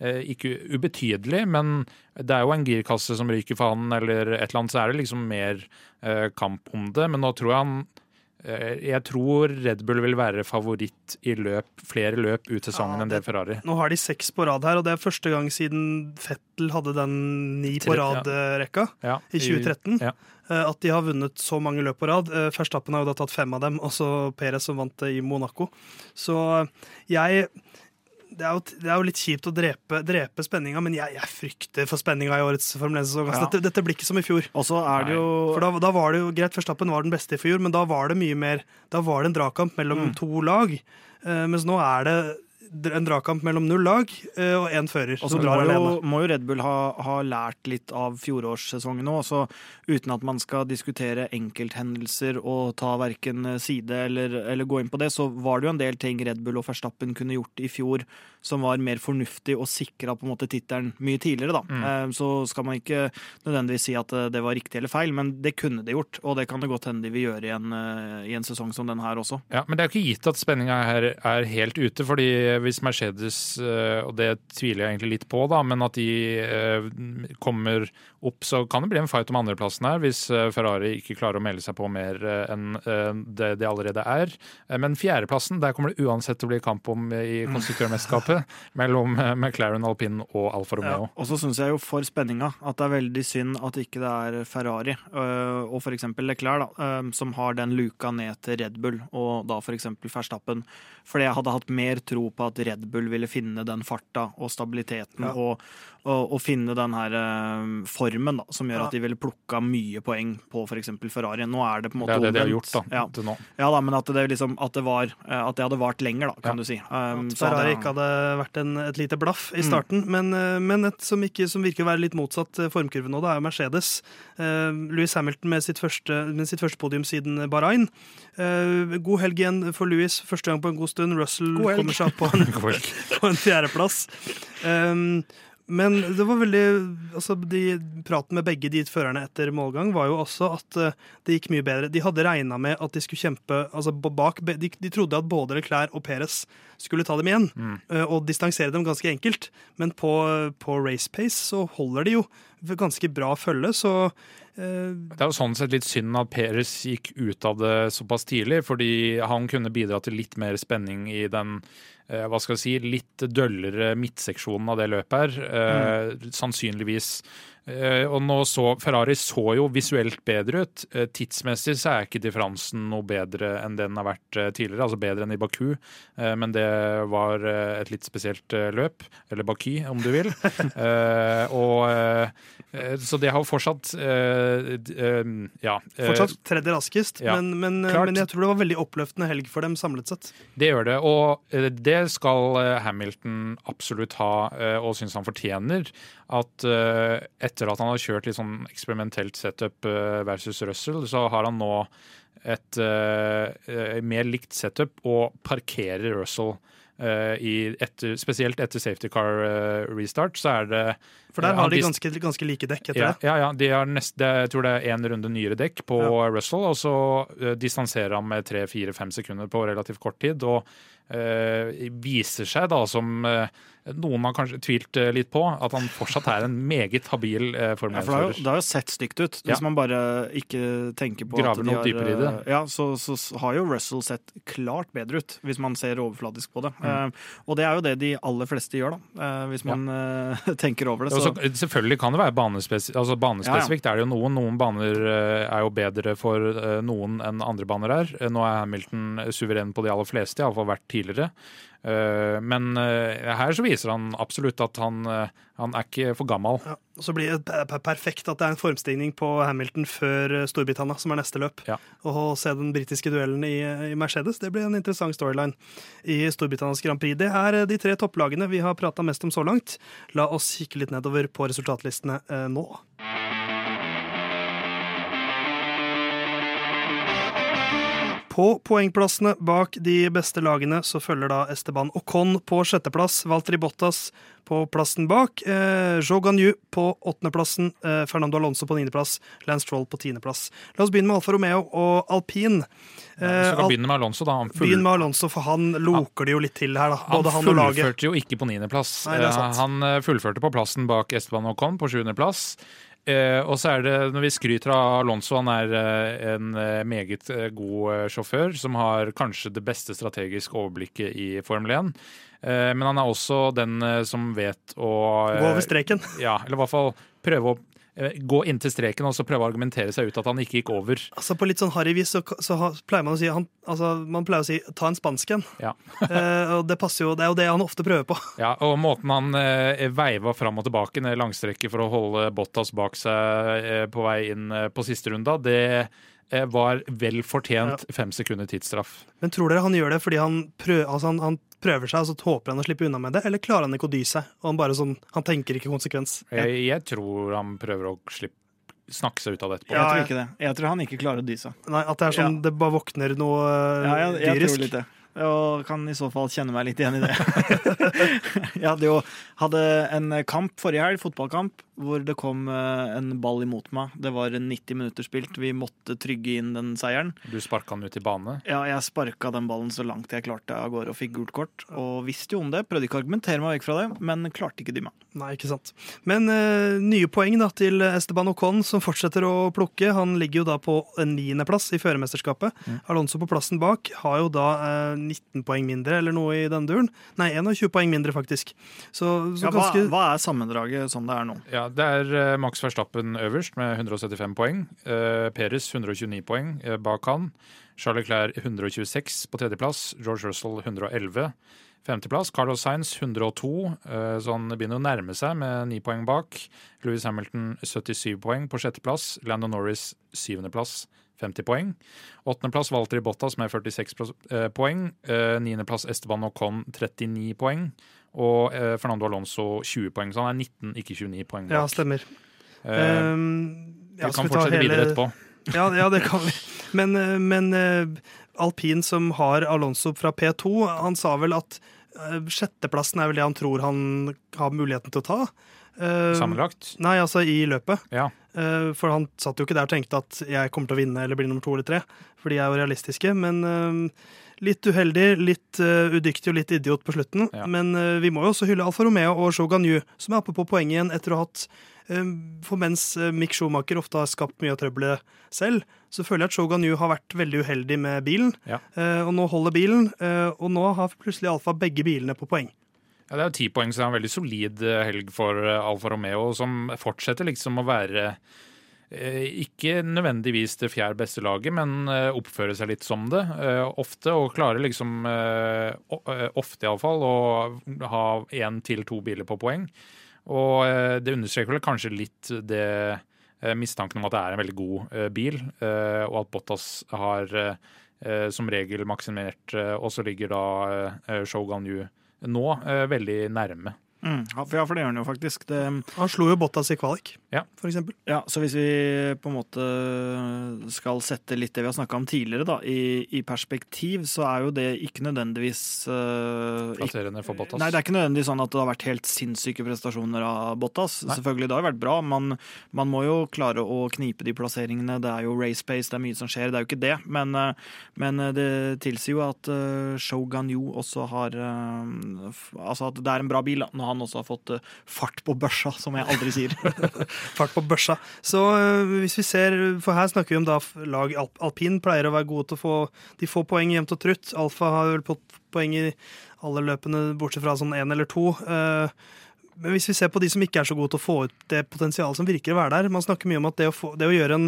eh, ikke ubetydelig, men det er jo en girkasse som ryker for han, eller et eller annet, så er det liksom mer eh, kamp om det. Men nå tror jeg han Jeg tror Red Bull vil være favoritt i løp, flere løp ut sesongen Ja, enn det Ferrari. Nå har de seks på rad her, og det er første gang siden Fettel hadde den ni på rad-rekka Ja, i 2013. ja. eh, At de har vunnet så mange løp på rad. Eh, Verstappen har jo da tatt fem av dem, og så Perez som vant det i Monaco. Så jeg det er, jo, det er jo litt kjipt å drepe, drepe spenninga, men jeg, jeg frykter for spenninga i årets Formel 1-sesong. Altså, Ja. Dette, dette blir ikke som i fjor. Og så er det jo For da, da var det jo greit, Verstappen var den beste i fjor, men da var det mye mer Da var det en dragkamp mellom Mm. to lag. Uh, mens nå er det en dragkamp mellom null lag eh, og én fører Og så må jo, må jo Red Bull ha, ha lært litt av fjorårssesongen nå. Så uten at man skal diskutere enkelthendelser og ta verken side eller, eller gå inn på det, så var det jo en del ting Red Bull og Verstappen kunne gjort i fjor som var mer fornuftig og sikra tittelen mye tidligere, da. Eh, Så skal man ikke nødvendigvis si at eh, det var riktig eller feil, men det kunne de gjort. Og det kan det godt hende de vil gjøre i en, eh, i en sesong som den her også. Ja, Men det er jo ikke gitt at spenninga her er helt ute. fordi hvis Mercedes, og det tviler jeg egentlig litt på, da, men at de kommer opp, så kan det bli en fight om andreplassen her, hvis Ferrari ikke klarer å melde seg på mer enn det det allerede er. Men fjerdeplassen, der kommer det uansett til å bli kamp om i konstruktørmesterskapet mellom eh, McLaren, Alpin og Alfa Romeo. Og så syns jeg jo for spenninga at det er veldig synd at ikke det er Ferrari øh, og f.eks. Leclerc da, øh, som har den luka ned til Red Bull, og da f.eks. Verstappen. Fordi jeg hadde hatt mer tro på at Red Bull ville finne den farta og stabiliteten Ja. og, og, og finne den her øh, formen da, som gjør Ja. at de ville plukka mye poeng på f.eks. Ferrari. Nå er det på en Det måte er det de har gjort da, Ja. til nå. ja da, men at det, liksom, at det, var, at det hadde vart lenger, da, kan Ja. du si. Um, At Ferrari jeg- ikke hadde vært en, et lite blaff i Mm. starten, men, eh, men et som, ikke, som virker å være litt motsatt eh, formkurve nå, det er jo Mercedes. Uh, Louis Hamilton med sitt første, med sitt første podium siden Bahrain. Uh, god helg igjen for Louis, første gang på en god stund. Russell God kommer seg opp på en, <laughs> på en fjerdeplass. Um, men det var veldig altså de, Praten med begge de førerne etter målgang var jo også at eh, det gikk mye bedre. De hadde regna med at de skulle kjempe altså bak de, de trodde at både Leclerc og Perez skulle ta dem igjen eh, og distansere dem ganske enkelt. Men på, på race pace så holder de jo ganske bra følge, så eh, Det er jo sånn sett litt synd at Peres gikk ut av det såpass tidlig, fordi han kunne bidra til litt mer spenning i den hva skal jeg si, litt døllere midtseksjonen av det løpet her. Eh, Sannsynligvis. Eh, og nå så Ferrari så jo visuelt bedre ut. Eh, tidsmessig så er ikke differansen noe bedre enn den har vært eh, tidligere, altså bedre enn i Baku, eh, men det var eh, et litt spesielt eh, løp. Eller Baky, om du vil. <laughs> Eh, og, eh, eh, så det har fortsatt eh, ja. Fortsatt tredje raskest, ja, men, men, men, jeg tror det var veldig oppløftende helg for dem samlet sett. Det gjør det, og det skal Hamilton absolutt ha, og syns han fortjener. At etter at han har kjørt litt sånn eksperimentelt setup versus Russell, så har han nå et mer likt setup og parkerer Russell. Etter, spesielt etter safety car restart, så er det For der har de ganske, ganske like dekk etter ja, det? Ja, ja de har nest, det, jeg tror det er én runde nyere dekk på ja. Russell, og så distanserer han med tre-fire-fem sekunder på relativt kort tid. Og viser seg da som noen har kanskje tvilt eh, litt på at han fortsatt er en meget habil eh, Formel 1-fører. Ja, det har jo sett stygt ut. Hvis ja. man bare ikke tenker på Graver at de noe dypere i det. Eh, ja, så, så, har jo Russell sett klart bedre ut, hvis man ser overfladisk på det. Mm. Uh, og det er jo det de aller fleste gjør, da. Uh, hvis man ja. uh, <laughs> tenker over det. Så. Også, selvfølgelig kan det være banespesifikt. Altså, banespesifikt ja, er det jo noen. Noen baner er jo bedre for noen enn andre baner er. Nå er Hamilton suveren på de aller fleste, iallfall vært tidligere. Eh, men eh, her så viser han absolutt at han, eh, han er ikke for gammel. Ja, så blir det perfekt at det er en formstigning på Hamilton før Storbritannia, som er neste løp. Ja. Å se den britiske duellen i, i, Mercedes, det blir en interessant storyline i Storbritannias Grand Prix. Det er de tre topplagene vi har prata mest om så langt. La oss kikke litt nedover på resultatlistene nå. På poengplassene bak de beste lagene så følger da Esteban Ocon på sjetteplass, Valtteri Bottas på plassen bak, eh, Joganyu på åttendeplassen, eh, Fernando Alonso på niendeplass, Lance Troll på tiendeplass. La oss begynne med Alfa Romeo og alpin. Eh, ja, Al begynne med Alonso, da. Full... Begynn med Alonso, for han loker det jo litt til her, da. Både han, han fullførte jo ikke på niendeplass. Han eh, fullførte på plassen bak Esteban Ocon på sjuendeplass. Eh, og så er det, når vi skryter av Alonso, han er eh, en eh, meget eh, god eh, sjåfør som har kanskje det beste strategiske overblikket i Formel 1. Eh, men han er også den som vet å Gå over streken. Ja, eller i hvert fall prøve å gå inntil streken og så prøve å argumentere seg ut at han ikke gikk over. Altså På litt sånn harry vis så, så, pleier man å si han, altså, man pleier å si 'ta en spansk en'. Ja. <laughs> eh, og det passer jo, det er jo det han ofte prøver på. Ja, og Måten han eh, veiva fram og tilbake ned langstrekket for å holde Bottas bak seg eh, på vei inn eh, på siste runda, det eh, var vel fortjent fem sekunder tidsstraff. Men tror dere han gjør det fordi han, prøver, altså han, han prøver seg, og så håper han å slippe unna med det? Eller klarer han ikke å dy seg? Og han bare sånn, han tenker ikke konsekvens? Jeg, jeg tror han prøver å slippe snakke seg ut av det etterpå. Ja, jeg tror ikke det. Jeg tror han ikke klarer å dy seg. Nei, At det er sånn ja. det bare våkner noe ja, jeg, jeg dyrisk? Tror litt det. Og kan i så fall kjenne meg litt igjen i det. <laughs> jeg hadde jo hadde en kamp forrige helg, fotballkamp, hvor det kom eh, en ball imot meg. Det var 90 minutter spilt. Vi måtte trygge inn den seieren. Du sparka den ut i bane? Ja, jeg sparka den ballen så langt jeg klarte av gårde og fikk gult kort. Og visste jo om det. Prøvde ikke å argumentere meg vekk fra det, men klarte ikke dy meg. Nei, ikke sant. Men uh, nye poeng da til Esteban Ocon, som fortsetter å plukke. Han ligger jo da på en niendeplass i førermesterskapet. Mm. Alonso på plassen bak har jo da uh, 19 poeng mindre, eller noe i denne duren. Nei, 21 poeng mindre, faktisk. Så, så ja, ganske... hva, hva, er sammendraget som det er nå? Ja, Det er uh, Max Verstappen øverst med 175 poeng. Uh, Peres 129 poeng uh, bak han. Charles Leclerc 126 på tredjeplass. George Russell 111. Femteplass Carlos Sainz 102, så han begynner å nærme seg med ni poeng bak. Louis Hamilton 77 poeng på sjetteplass. Landon Norris syvendeplass. 50 poeng. Åttendeplass Walter Bottas med 46 poeng. Niendeplass Esteban Ocon 39 poeng og eh, Fernando Alonso 20 poeng. Så han er 19, ikke 29 poeng. Ja, stemmer. Uh, um, ja, vi kan fortsette hele... videre etterpå. <laughs> Ja, ja, det kan vi. Men, eh, men alpin som har Alonso fra P2, han sa vel at sjetteplassen er vel det han tror han har muligheten til å ta. Uh, Sammenlagt? Nei, altså i løpet. Ja. Uh, for han satt jo ikke der og tenkte at jeg kommer til å vinne eller bli nummer to eller tre, for de er jo realistiske. Men uh, Litt uheldig, litt udyktig og litt idiot på slutten. Ja. Men vi må jo også hylle Alfa Romeo og Shogun Yu, som er oppe på poenget igjen etter å ha hatt For mens Mick Schumacher ofte har skapt mye av trøbbelet selv, så føler jeg at Shogun Yu har vært veldig uheldig med bilen. Ja. og nå holder bilen, og nå har plutselig Alfa begge bilene på poeng. Ja, Det er jo ti poeng, så det er en veldig solid helg for Alfa Romeo, som fortsetter liksom å være Eh, ikke nødvendigvis det fjerde beste laget, men oppfører oppføre seg litt som det eh, ofte. Og klare liksom, ofte iallfall, å ha én til to biler på poeng. Og det understreker vel kanskje litt det eh, mistanken om at det er en veldig god eh, bil, eh, og at Bottas har eh, eh, som regel maksimert, eh, og så ligger da eh, Shogun Yu nå eh, veldig nærme. Mm, ja, for, det gjør han jo faktisk. Det, Han slo jo Bottas i kvalik, Ja. for eksempel. ja, så hvis vi på en måte skal sette litt det vi har snakka om tidligere, da, i, i perspektiv, så er jo det ikke nødvendigvis uh, Plasserende for Bottas. Nei, det er ikke nødvendigvis sånn at det har vært helt sinnssyke prestasjoner av Bottas. Nei. Selvfølgelig, det har vært bra. Man, man må jo klare å knipe de plasseringene. Det er jo race pace, det er mye som skjer. Det er jo ikke det. Men, eh, men det tilsier jo at uh, Shogun Yo også har uh, f- Altså at det er en bra bil, da, han også har fått eh, fart på børsa, som jeg aldri sier. <laughs> Fart på børsa. Så øh, hvis vi ser, for her snakker vi om da lag Alp alpin pleier å være gode til å få De får poeng jevnt og trutt. Alfa har vel fått poeng i alle løpene bortsett fra sånn én eller to. Eh, Men hvis vi ser på de som ikke er så gode til å få ut det potensialet som virker å være der Man snakker mye om at det å, få, det å gjøre en,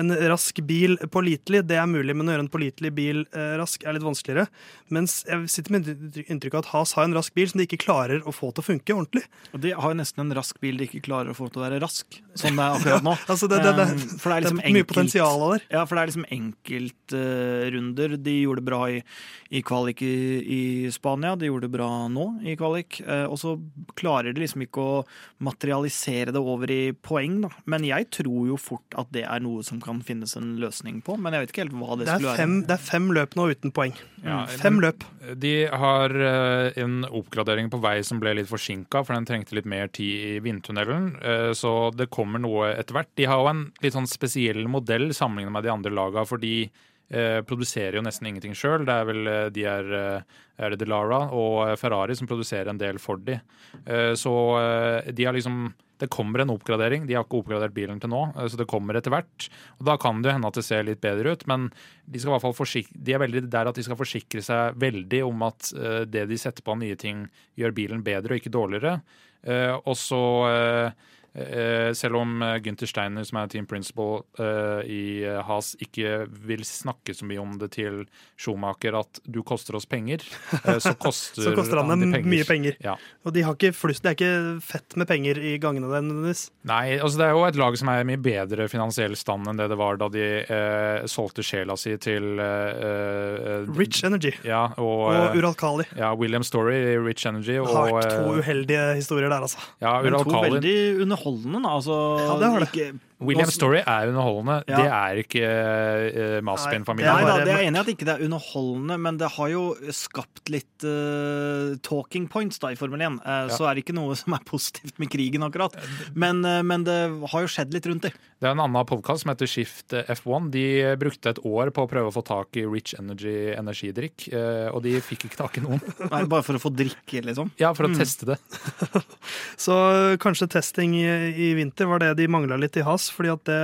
en rask bil pålitelig, det er mulig, men å gjøre en pålitelig bil eh, rask er litt vanskeligere. Mens jeg sitter med inntrykk- av at Has har en rask bil som de ikke klarer å få til å funke ordentlig. Og de har jo nesten en rask bil de ikke klarer å få til å være rask, som det er akkurat nå. <laughs> Altså det, det, det, Eh, for det er liksom det er mye enkelt. potensial der. Ja, for det er liksom enkeltrunder. de gjorde det bra i, i kvalik i, i Spania, de gjorde det bra nå i kvalik. uh, og så klarer de liksom ikke å materialisere det over i poeng, da. Men jeg tror jo fort at det er noe som kan finnes en løsning på. Men jeg vet ikke helt hva det, Det er, skulle fem, være. det er fem løp nå uten poeng. Ja, fem men- løp. De har eh, en oppgradering på vei som ble litt forsinka, for den trengte litt mer tid i vindtunnelen. eh, Så det kommer noe etter hvert. De har jo en litt sånn spesiell modell sammenlignet med de andre laga, for de eh, produserer jo nesten ingenting sjøl. Det er vel eh, de er, eh, er det Delara og Ferrari som produserer en del for de. Så de har liksom det kommer en oppgradering. De har ikke oppgradert bilen til nå, så det kommer etter hvert. Og Da kan det hende at det ser litt bedre ut, men de, skal i hvert fall forsikre, de er veldig der at de skal forsikre seg veldig om at det de setter på av nye ting, gjør bilen bedre og ikke dårligere. Og så selv om Gunther Steiner, som er team principal eh, i eh, Has, ikke vil snakke så mye om det til Schumacher at du koster oss penger, eh, så <laughs> koster, Så koster han dem mye penger. Ja. Og de har ikke flust, det er ikke fett med penger i gangene der nødvendigvis. Nei, altså det er jo et lag som er i mye bedre finansiell stand enn det det var da de eh, solgte sjela si til eh, eh, Rich Energy Ja, og, og Ural Kali. ja, William Story i Rich Energy. Og, Har vært to eh, uheldige historier der, altså. ja, Men to Uralkali. veldig underholdende, da. Altså, Ja, det har det. Ikke, William Story er underholdende. Ja. Det er ikke uh, Maspin-familien. Nei da, det er jeg enig i at ikke det er underholdende, men det har jo skapt litt uh, talking points da i Formel 1. Eh, Så er det ikke noe som er positivt med krigen, akkurat. Men, uh, men det har jo skjedd litt rundt det. Det er en annen podkast som heter Shift F1. De brukte et år på å prøve å få tak i Rich Energy energidrikk, eh, og de fikk ikke tak i noen. <laughs> Nei, bare for å få drikke, liksom. Ja, for å teste det. <laughs> Så kanskje testing i, i vinter var det de mangla litt i Has, fordi at det,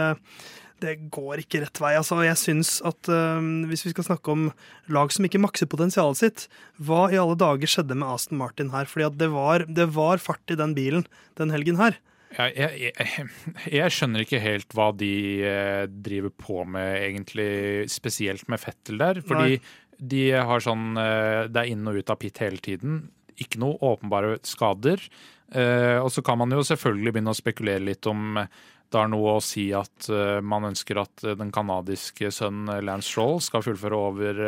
det går ikke rett vei. Altså, jeg synes at øh, hvis vi skal snakke om lag som ikke makser potensialet sitt, hva i alle dager skjedde med Aston Martin her? Fordi at det var, det var fart i den bilen den helgen her. Jeg, jeg, jeg, jeg skjønner ikke helt hva de eh, driver på med, egentlig, spesielt med Fettel der. Fordi de har sånn eh, Det er inn og ut av pit hele tiden. Ikke noe åpenbare skader. Eh, og så kan man jo selvfølgelig begynne å spekulere litt om det har noe å si at eh, man ønsker at eh, den canadiske sønnen eh, Lance Stroll skal fullføre over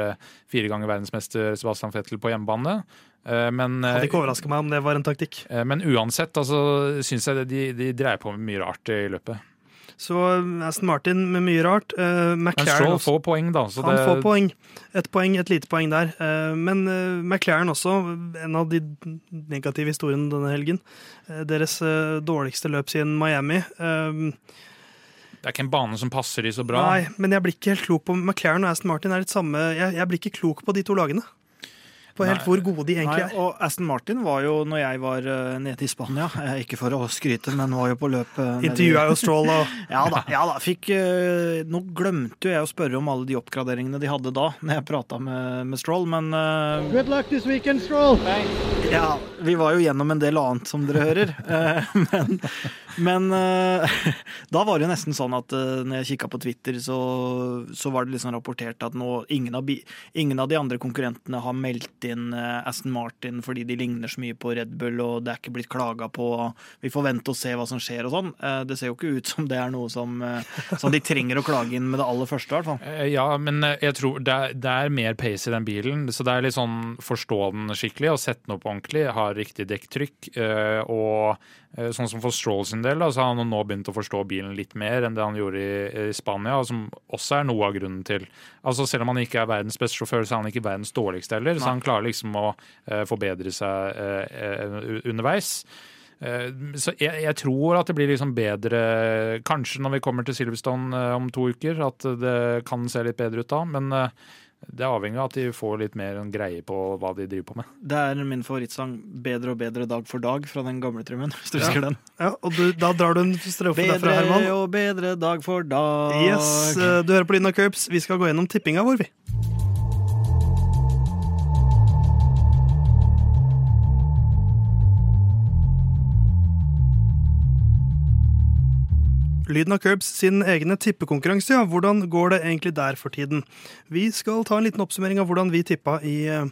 fire ganger verdensmester Sebastian Fettel på hjemmebane. Men Hadde ikke overraska meg om det var en taktikk. Men uansett, altså, syns jeg de, de dreier på med mye rart i løpet. Så Aston Martin med mye rart. Uh, McLaren får poeng, da. Så Han det, får poeng. Et poeng, et lite poeng der. Uh, Men uh, McLaren også, en av de negative historiene denne helgen. Deres dårligste løp siden Miami. Det er ikke en bane som passer de så bra. Nei, men jeg blir ikke helt klok på McLaren og Aston Martin er litt samme Jeg, jeg blir ikke klok på de to lagene. På helt Nei. hvor gode de egentlig Nei, er. og Aston Martin var jo, når jeg var eh, nede i Spania <laughs> eh, Ikke for å skryte, men var jo på løp eh, Intervjua jo Stroll og <laughs> Ja da. ja da, fikk Nå glemte jo jeg å spørre om alle de oppgraderingene de hadde da, når jeg prata med, med Stroll, men Good luck this weekend, Stroll. Ja, vi var jo gjennom en del annet, som dere hører. <laughs> Men, men da var det jo nesten sånn at når jeg kikka på Twitter, så, så var det liksom rapportert at nå ingen av, bi- ingen av de andre konkurrentene har meldt inn eh, Aston Martin fordi de ligner så mye på Red Bull, og det er ikke blitt klaga på. Vi får vente og se hva som skjer og sånn. Eh, det ser jo ikke ut som det er noe som, eh, som de trenger å klage inn med det aller første, i hvert fall. Ja, men jeg tror det er, det er mer pace i den bilen, så det er litt sånn forstå den skikkelig og sette den opp ordentlig, ha riktig dekktrykk. Og sånn som for Stroll sin del, da, så har han nå begynt å forstå bilen litt mer enn det han gjorde i, i Spania, som også er noe av grunnen til Altså Selv om han ikke er verdens beste sjåfør, så er han ikke verdens dårligste heller, så han klarer liksom å uh, forbedre seg uh, uh, underveis. Eh, Så jeg, jeg tror at det blir liksom bedre Kanskje når vi kommer til Silverstone eh, om to uker, at det kan se litt bedre ut da. Men eh, det er avhengig av at de får litt mer en greie på hva de driver på med. Det er min favorittsang 'Bedre og bedre dag for dag' fra den gamle trimmen. <laughs> Hvis du Ja. husker den. Ja, og du, da drar du en strofe derfra, Bedre Herman. og bedre dag for dag. Yes, eh, Du hører på Lyden av Curbs. Vi skal gå gjennom tippinga vår, vi. Lyden av Curbs sin egne tippekonkurranse, ja. Hvordan går det egentlig der for tiden? Vi skal ta en liten oppsummering av hvordan vi tippa i eh,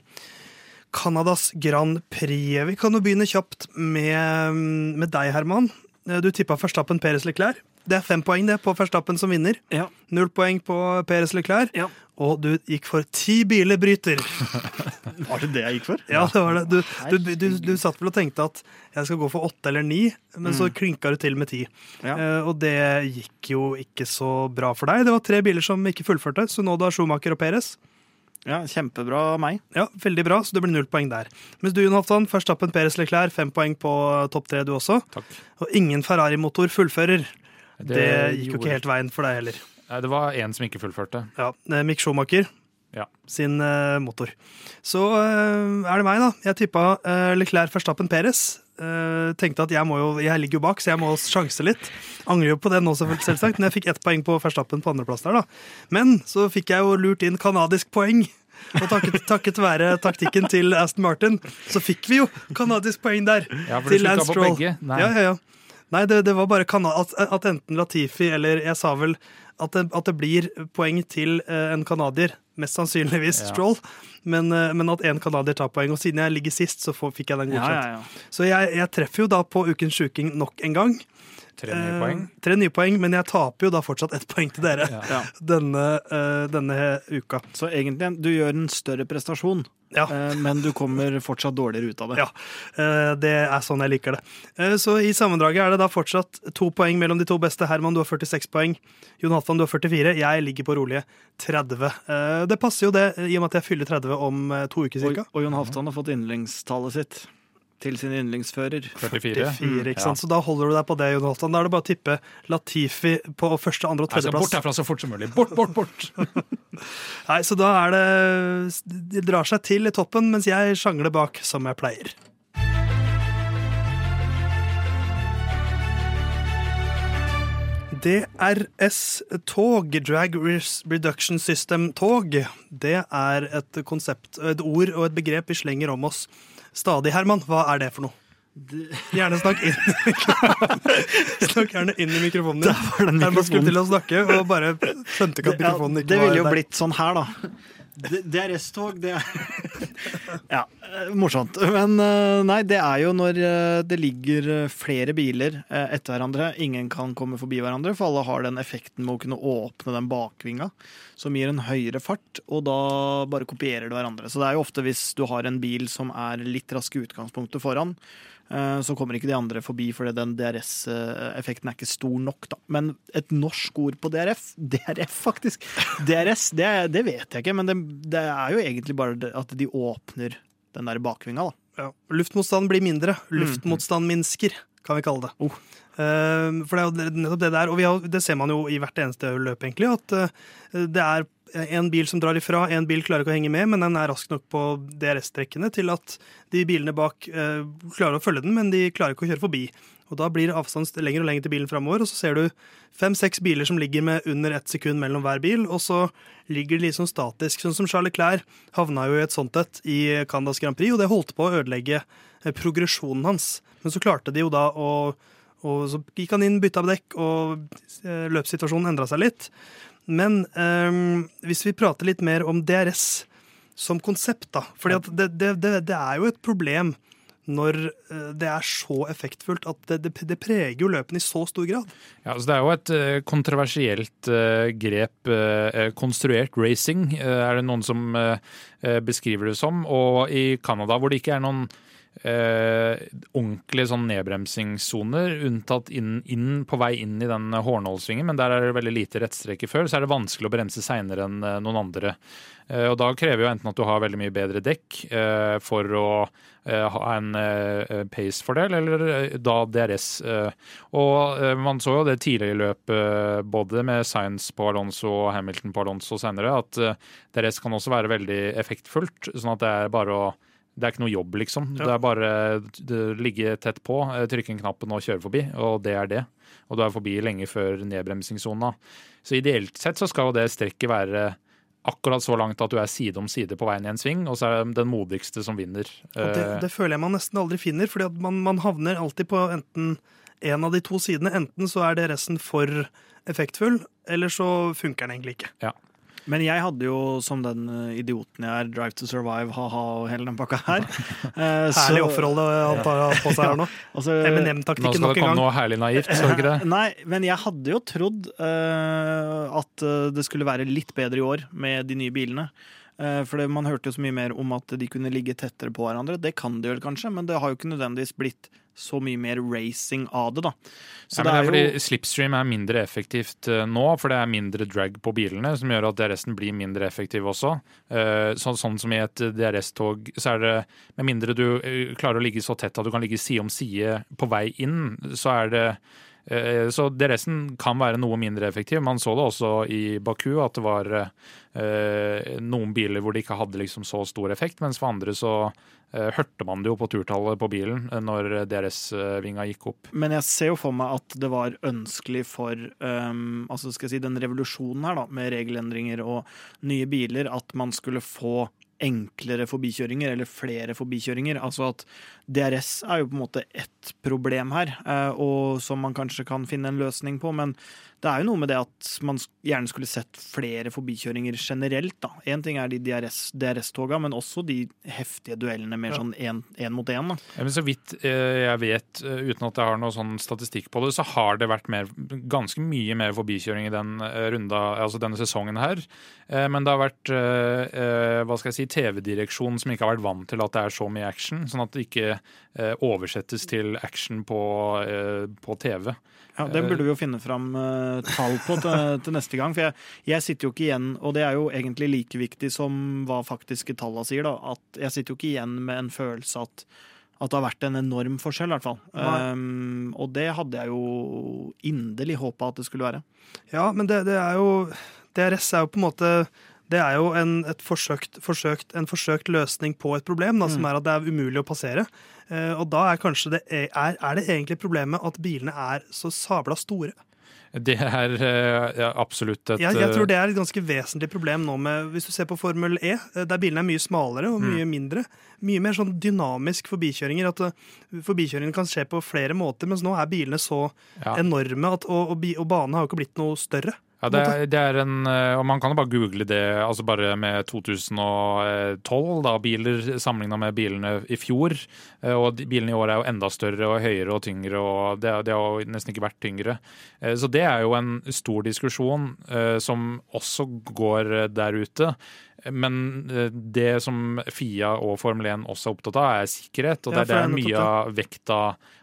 Canadas Grand Prix. Vi kan jo begynne kjapt med, med deg, Herman. Eh, Du tippa Verstappen Peres Leclerc. Det er fem poeng det på Verstappen som vinner. Ja. Null poeng på Peres Leclerc. Ja. Og du gikk for ti biler bryter. <laughs> Var det det jeg gikk for? Ja, det var det. Du, du, du, du satt vel og tenkte at jeg skal gå for åtte eller ni, men så klinka du til med ti. Ja. Eh, og det gikk jo ikke så bra for deg. Det var tre biler som ikke fullførte. Sunoda, Schumacher og Peres. Ja, Kjempebra av meg. Ja, Veldig bra, så det blir null poeng der. Mens du, Jon Halvdan, Verstappen, Peres Leclerc, fem poeng på topp tre, du også. Takk. Og ingen Ferrari-motor fullfører. Det, gikk jo ikke helt veien for deg heller. Det var én som ikke fullførte. Ja, eh, Mick Schumacher Ja. sin eh, motor. Så eh, er det meg, da. Jeg tippa Leclerc, Verstappen, Perez. Tenkte at jeg, må jo, jeg ligger jo bak, så jeg må sjanse litt. Angrer jo på det nå, selv- selvsagt, men jeg fikk ett poeng på Verstappen på andreplass der, da. Men så fikk jeg jo lurt inn kanadisk poeng. Og takket, takket være taktikken til Aston Martin, så fikk vi jo kanadisk poeng der. Ja, for du til Lance på Stroll. begge? Nei. Ja, ja, ja. Nei, det, det var bare at, at enten Latifi eller Jeg sa vel at det, at det blir poeng til eh, en canadier. Mest sannsynligvis Ja. Stroll. Men, eh, men at én canadier tar poeng. Og siden jeg ligger sist, så får, fikk jeg den godkjent. ja, ja. Så jeg, jeg treffer jo da på Ukens sjuking nok en gang. Tre nye Eh, poeng. tre nye poeng, men jeg taper jo da fortsatt ett <laughs> poeng til dere Ja. Denne, eh, denne uka. Så egentlig, du gjør en større prestasjon, Ja. eh, men du kommer fortsatt dårligere ut av det. Ja, eh, det er sånn jeg liker det. Eh, Så i sammendraget er det da fortsatt to poeng mellom de to beste. Herman, du har 46 poeng. Jon Halvdan, du har 44. Jeg ligger på rolige 30. Eh, Det passer jo det, i og med at jeg fyller 30 om eh, to uker Og, cirka. og Jon Halvdan har fått yndlingstallet sitt til sin yndlingsfører. 44. 44, ikke Ja. Så da holder du deg på det, Jonathan. Da er det bare å tippe Latifi på første, andre og tredjeplass. bort herfra så fort som mulig. Bort, bort, bort! <laughs> Nei, så da er det De drar seg til i toppen, mens jeg sjangler bak som jeg pleier. DRS-tog, Drag Reduction System-tog, det er et konsept, et ord og et begrep vi slenger om oss stadig. Herman, hva er det for noe? Gjerne snakk inn. Snakk gjerne inn i mikrofonen din. den Herman skulle til å snakke og bare skjønte ikke at mikrofonen ikke var der. det ville jo blitt sånn her, da. Det, er S-tog, det er <laughs> Ja, morsomt. Men eh, nei, det er jo når eh, det ligger eh, flere biler etter hverandre. Ingen kan komme forbi hverandre, for alle har den effekten med å kunne åpne den bakvinga, som gir en høyere fart, og da bare kopierer det hverandre. Så det er jo ofte hvis du har en bil som er litt rask i utgangspunktet foran, så kommer ikke de andre forbi fordi den DRS-effekten er ikke stor nok. Da. Men et norsk ord på DRF, <laughs> DRF faktisk, DRS, det, det vet jeg ikke, men det, det er jo egentlig bare at de åpner den der bakvinga. da. Ja. Luftmotstand blir mindre. Luftmotstand minsker, kan vi kalle det. Oh. Eh, for det er jo nettopp det der, og vi har, det ser man jo i hvert eneste løp, egentlig, at eh, det er en bil som drar ifra, en bil klarer ikke å henge med, men den er rask nok på DRS-trekkene til at de bilene bak eh, klarer å følge den, men de klarer ikke å kjøre forbi. Og Da blir avstanden lenger og lenger til bilen framover, og så ser du fem-seks biler som ligger med under ett sekund mellom hver bil, og så ligger de sånn statisk. Sånn som Charles Clair havna jo i et sånt et i Candas Grand Prix, og det holdt på å ødelegge eh, progresjonen hans. Men så klarte de jo da å og så gikk han inn, bytta dekk, og eh, løpssituasjonen endra seg litt. Men um, hvis vi prater litt mer om DRS som konsept, da. For det, det, det, det er jo et problem når eh, det er så effektfullt at det, det, preger jo løpene i så stor grad. Ja, altså Det er jo et uh, kontroversielt uh, grep. Konstruert racing er det noen som beskriver det som. Og i Canada, hvor det ikke er noen eh, ordentlige sånn nedbremsingssoner, unntatt inn, inn, på vei inn i den hårnålsvingen. men der er det veldig lite rettstreker før, så er det vanskelig å bremse seinere enn eh, noen andre. Eh, og Da krever jo enten at du har veldig mye bedre dekk eh, for å eh, ha en eh, pace-fordel, eller da DRS. og Man så jo det tidligere i løpet, både med Science på Alonso og Hamilton på Alonso senere, at DRS kan også være veldig effektfullt. sånn at det er bare å det er ikke noe jobb, liksom. Ja. Det er bare å ligge tett på, eh, trykke en knappen og kjøre forbi, og det er det. Og du er forbi lenge før nedbremsingssona. Så ideelt sett så skal det strekket være akkurat så langt at du er side om side på veien i en sving, og så er det den modigste som vinner. Det, det føler jeg man nesten aldri finner, for man, man, havner alltid på enten en av de to sidene. Enten så er det resten for effektfull, eller så funker den egentlig ikke. Ja. Men jeg hadde jo, som den eh, idioten jeg er, Drive to Survive, ha-ha og hele den pakka her. Uh, <laughs> herlig offerhold han tar på seg her nå. <laughs> altså, Eminem-taktikken nok en gang. Nå skal det komme noe herlig naivt, så ikke det? <laughs> Nei, men jeg hadde jo trodd uh, at det skulle være litt bedre i år med de nye bilene. Uh, for det, man hørte jo så mye mer om at de kunne ligge tettere på hverandre. Det kan de vel kanskje, men det har jo ikke nødvendigvis blitt så mye mer racing av det. da. Så ja, det, er, fordi jo... Slipstream er mindre effektivt uh, nå, for det er mindre drag på bilene, som gjør at DRS-en blir mindre effektiv også. Uh, så, sånn som i et DRS-tog, så er det med mindre du klarer å ligge så tett at du kan ligge side om side på vei inn, så er det så DRS-en kan være noe mindre effektiv. Man så det også i Baku, at det var noen biler hvor det ikke hadde liksom så stor effekt, mens for andre så Eh, hørte man det jo på turtallet på bilen eh, når DRS-vinga gikk opp. Men jeg ser jo for meg at det var ønskelig for um, altså skal jeg si, den revolusjonen her da, med regelendringer og nye biler, at man skulle få enklere forbikjøringer, eller flere forbikjøringer. Altså at DRS er jo på en måte ett problem her, eh, og som man kanskje kan finne en løsning på. Men det er jo noe med det at man gjerne skulle sett flere forbikjøringer generelt. da. Én ting er de DRS-toga, DRS men også de heftige duellene mer sånn én mot én. Ja, så vidt eh, jeg vet, eh, uten at jeg har noe sånn statistikk på det, så har det vært mer, ganske mye mer forbikjøring i den runda, altså denne sesongen her. Men det har vært hva skal jeg si, TV-direksjon som ikke har vært vant til at det er så mye action, sånn at det ikke oversettes til action på, på TV. Ja, Det burde vi jo finne fram tall på til, <laughs> til, neste gang. For jeg, jeg, sitter jo ikke igjen, og det er jo egentlig like viktig som hva faktiske tallene sier, da, at jeg sitter jo ikke igjen med en følelse at, at det har vært en enorm forskjell, i hvert fall. Um, og det hadde jeg jo inderlig håpa at det skulle være. Ja, men det, det er jo DRS er jo på en måte det er jo en, forsøkt, forsøkt, en forsøkt løsning på et problem, da, som mm. er at det er umulig å passere. Eh, og da er kanskje det, er, er det egentlig problemet at bilene er så sabla store. Det er eh, ja, absolutt et ja, Jeg tror det er et ganske vesentlig problem nå med Hvis du ser på Formel E, eh, der bilene er mye smalere og mye mm. mindre. Mye mer sånn dynamisk forbikjøringer. At forbikjøringen kan skje på flere måter, mens nå er bilene så ja. enorme, at, og, og, og banene har jo ikke blitt noe større. Ja, det er, det er, en, eh, og Man kan jo bare google det altså bare med 2012, da, biler sammenligna med bilene i fjor. Eh, og Bilene i år er jo enda større og høyere og tyngre, og det, det har jo nesten ikke vært tyngre. Eh, så det er jo en stor diskusjon som også går der ute. Men det som Fia og Formel 1 også er opptatt av, er sikkerhet. Og det er der mye av vekta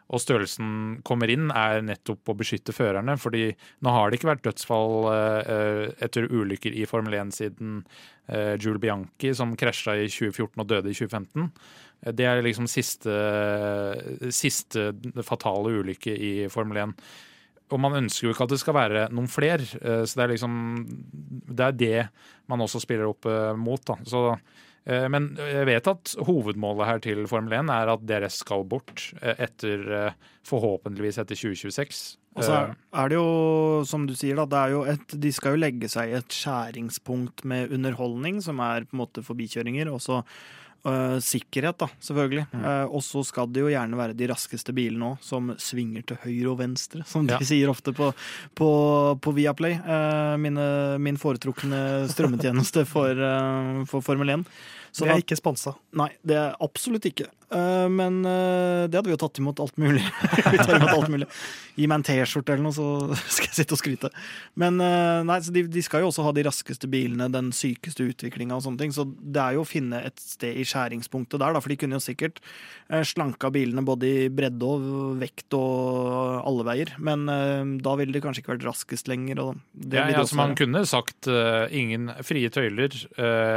og størrelsen kommer inn, er nettopp å beskytte førerne. fordi nå har det ikke vært dødsfall uh, etter ulykker i Formel 1 siden Jules Bianchi, som krasja i 2014 og døde i 2015. Det er liksom siste, siste fatale ulykke i Formel 1. Og man ønsker jo ikke at det skal være noen flere. Så det er liksom Det er det man også spiller opp mot. da. Så Eh, men jeg vet at hovedmålet her til Formel 1 er at DRS skal bort eh, etter eh, forhåpentligvis etter 2026. Og så er det jo, som du sier, da, det er jo et, de skal jo legge seg i et skjæringspunkt med underholdning, som er på en måte forbikjøringer. Og så Uh, sikkerhet, da, selvfølgelig. Mm. Uh, og så skal det jo gjerne være de raskeste bilene òg, som svinger til høyre og venstre, som de ja. sier ofte på, på, på Viaplay. Uh, mine, min foretrukne strømmetjeneste for, for Formel 1. Så vi er ikke sponsa. Nei, det er absolutt ikke. Uh, men uh, det hadde vi jo tatt imot alt mulig. <laughs> vi tar imot alt mulig. Gi meg en T-skjorte eller noe, så <laughs> skal jeg sitte og skryte. Men uh, nei, de, de, skal jo også ha de raskeste bilene, den sykeste utviklinga og sånne ting. Så det er jo å finne et sted i skjæringspunktet der, da. For de kunne jo sikkert slanka bilene både i bredde og vekt og alle veier. Men da ville det kanskje ikke vært raskest lenger. Og det ja, ja, altså man kunne sagt ingen frie tøyler,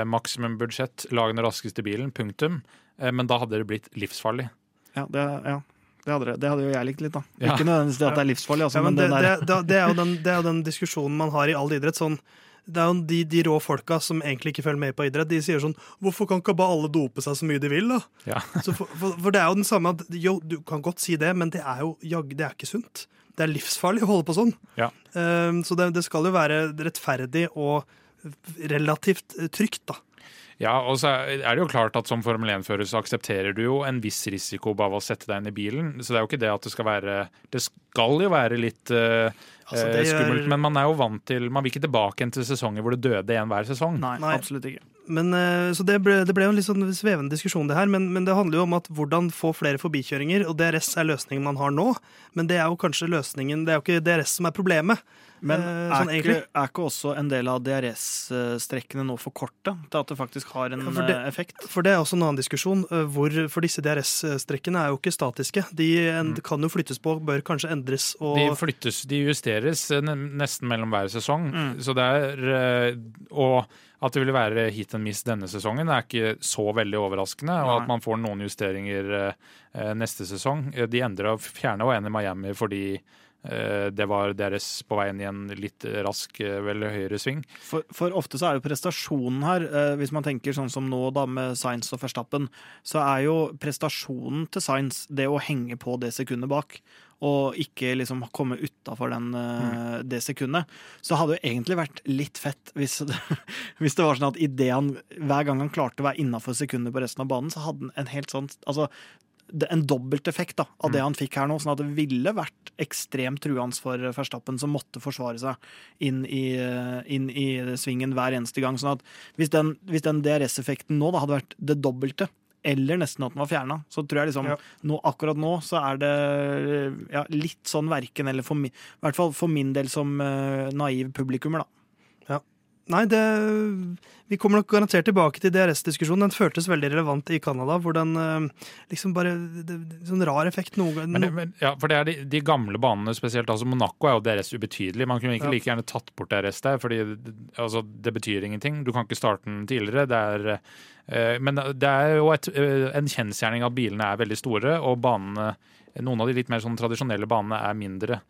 maksimumbudsjett, lag den raskeste bilen, punktum. Eh, men da hadde det blitt livsfarlig. Ja, det, ja. Det hadde, det hadde, jo jeg likt litt, da. Ja. Ikke nødvendigvis det at det er livsfarlig. Altså, ja, men det, det, det, er den, det, er jo den, diskusjonen man har i all idrett. Sånn, det er jo de, de, rå folka som egentlig ikke følger med på idrett, de sier sånn Hvorfor kan ikke bare alle dope seg så mye de vil, da? Ja. for, for, for, det er jo den samme at Jo, du kan godt si det, men det er jo jag, det er ikke sunt. Det er livsfarlig å holde på sånn. Ja. Um, så det, skal jo være rettferdig og relativt trygt, da. Ja, og så er det jo klart at som Formel 1-fører så aksepterer du jo en viss risiko av å sette deg inn i bilen. Så det er jo ikke det at det skal være Det skal jo være litt uh, altså, skummelt, men man er jo vant til Man vil ikke tilbake til sesonger hvor det døde en hver sesong. Nei, Nei. absolutt ikke. Men, uh, så det ble, det ble, jo en litt sånn svevende diskusjon, det her. Men, men, det handler jo om at hvordan få flere forbikjøringer. Og DRS er løsningen man har nå, men det er jo kanskje løsningen Det er jo ikke DRS som er problemet. Men er, sånn, ikke, er, ikke, også en del av DRS-strekkene nå for korte til at det faktisk har en for det, eh, effekt? For det er også en annen diskusjon. Eh, hvor, for disse DRS-strekkene er jo ikke statiske. De mm. kan jo flyttes på, bør kanskje endres. Og... De flyttes, de justeres nesten mellom hver sesong. Mm. Så det er Og at det vil være hit and miss denne sesongen er ikke så veldig overraskende. Og at man får noen justeringer neste sesong. De endrer og fjerner jo en i Miami fordi Eh, det var deres på veien i en litt rask, eh, vel høyere sving. For, for, ofte så er jo prestasjonen her, eh, hvis man tenker sånn som nå da med Science og Verstappen, så er jo prestasjonen til Science det å henge på det sekundet bak. Og ikke liksom komme utafor mm. det sekundet. Så hadde jo egentlig vært litt fett hvis det, <laughs> hvis det var sånn at ideen, hver gang han klarte å være innafor sekundet på resten av banen, så hadde han en helt sånn Altså, en dobbelteffekt da, av det mm. han fikk her nå. sånn at det ville vært ekstremt truende for Verstappen, som måtte forsvare seg inn i, inn i svingen hver eneste gang. sånn at Hvis den, den DRS-effekten nå da hadde vært det dobbelte, eller nesten at den var fjerna, så tror jeg liksom ja. nå, akkurat nå så er det ja, litt sånn verken eller for, I hvert fall for min del som uh, naiv publikummer, da. Nei, det, vi kommer nok garantert tilbake til DRS-diskusjonen. Den føltes veldig relevant i Canada, hvor den eh, liksom bare det, Sånn rar effekt noen ganger. Ja, for det er de, de, gamle banene spesielt. altså Monaco er jo DRS ubetydelig. Man kunne ikke ja. like gjerne tatt bort DRS der, fordi altså, det betyr ingenting. Du kan ikke starte den tidligere. Det er, uh, men det er jo et, uh, en kjensgjerning at bilene er veldig store, og banene, noen av de litt mer sånn tradisjonelle banene er mindre.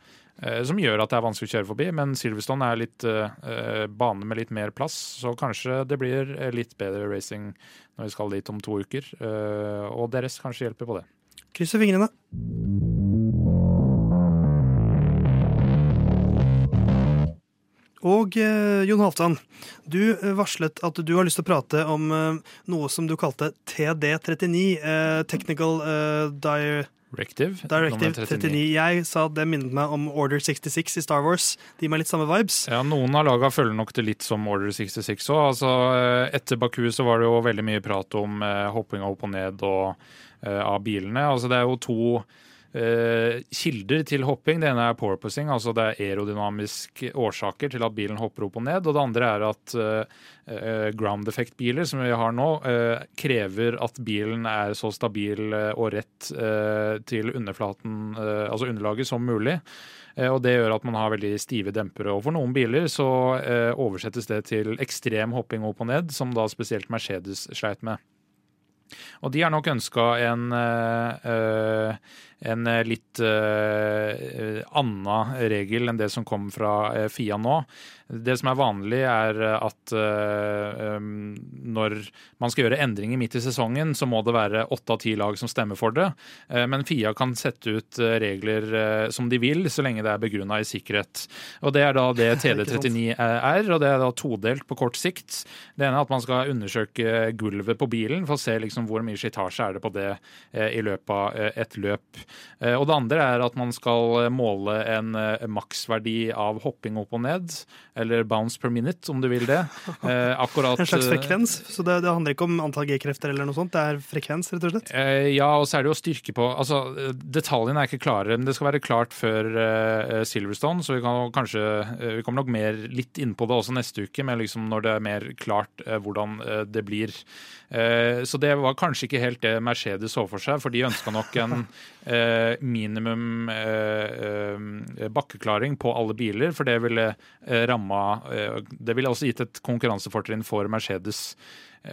Eh, som gjør at det er vanskelig å kjøre forbi. Men Silverstone er litt eh, bane med litt mer plass, så kanskje det blir litt bedre racing når vi skal dit om to uker. Eh, og deres kanskje hjelper på det. Krysser fingrene. Og eh, Jon Halvdan, du varslet at du har lyst til å prate om eh, noe som du kalte TD39, eh, Technical Dire... Directive. Directive 39. Jeg sa det minnet meg om Order 66 i Star Wars. De med litt samme vibes. Ja, Noen av laga følger nok det litt som Order 66 òg. Altså, eh, etter Baku så var det jo veldig mye prat om eh, hopping opp og ned og, eh, av bilene. Altså, det er jo to kilder til hopping. Det ene er porpoising, altså det er aerodynamiske årsaker til at bilen hopper opp og ned. Og det andre er at uh, ground effect-biler, som vi har nå, krever at bilen er så stabil og rett til underflaten, altså underlaget, som mulig. Og Det gjør at man har veldig stive dempere. Og For noen biler så oversettes det til ekstrem hopping opp og ned, som da spesielt Mercedes sleit med. Og de har nok ønska en, en litt uh, anna regel enn det som kom fra Fia nå. Det som er vanlig, er at uh, um, når man skal gjøre endringer midt i sesongen, så må det være åtte av ti lag som stemmer for det. Uh, men Fia kan sette ut regler som de vil, så lenge det er begrunna i sikkerhet. Og Det er da det <laughs> TD39 er, og det er da todelt på kort sikt. Det ene er at man skal undersøke gulvet på bilen for å se liksom hvor mye slitasje er det på det i løpet av et løp. Og det andre er at man skal måle en maksverdi av hopping opp og ned eller bounce per minute, om du vil det. <laughs> Eh, akkurat, en slags frekvens? Så det, det, handler ikke om antall G-krefter eller noe sånt? Det er frekvens, rett og slett? Eh, ja, og så er det jo styrke på altså, Detaljene er ikke klare, men det skal være klart før Silverstone, så vi kan kanskje Vi kommer nok mer litt inn på det også neste uke, men liksom når det er mer klart hvordan det blir. Så det var kanskje ikke helt det Mercedes så for seg, for de ønska nok en <laughs> minimum bakkeklaring på alle biler, for det ville ramma eh, Det ville også gitt et konkurransefortrinn for Mercedes.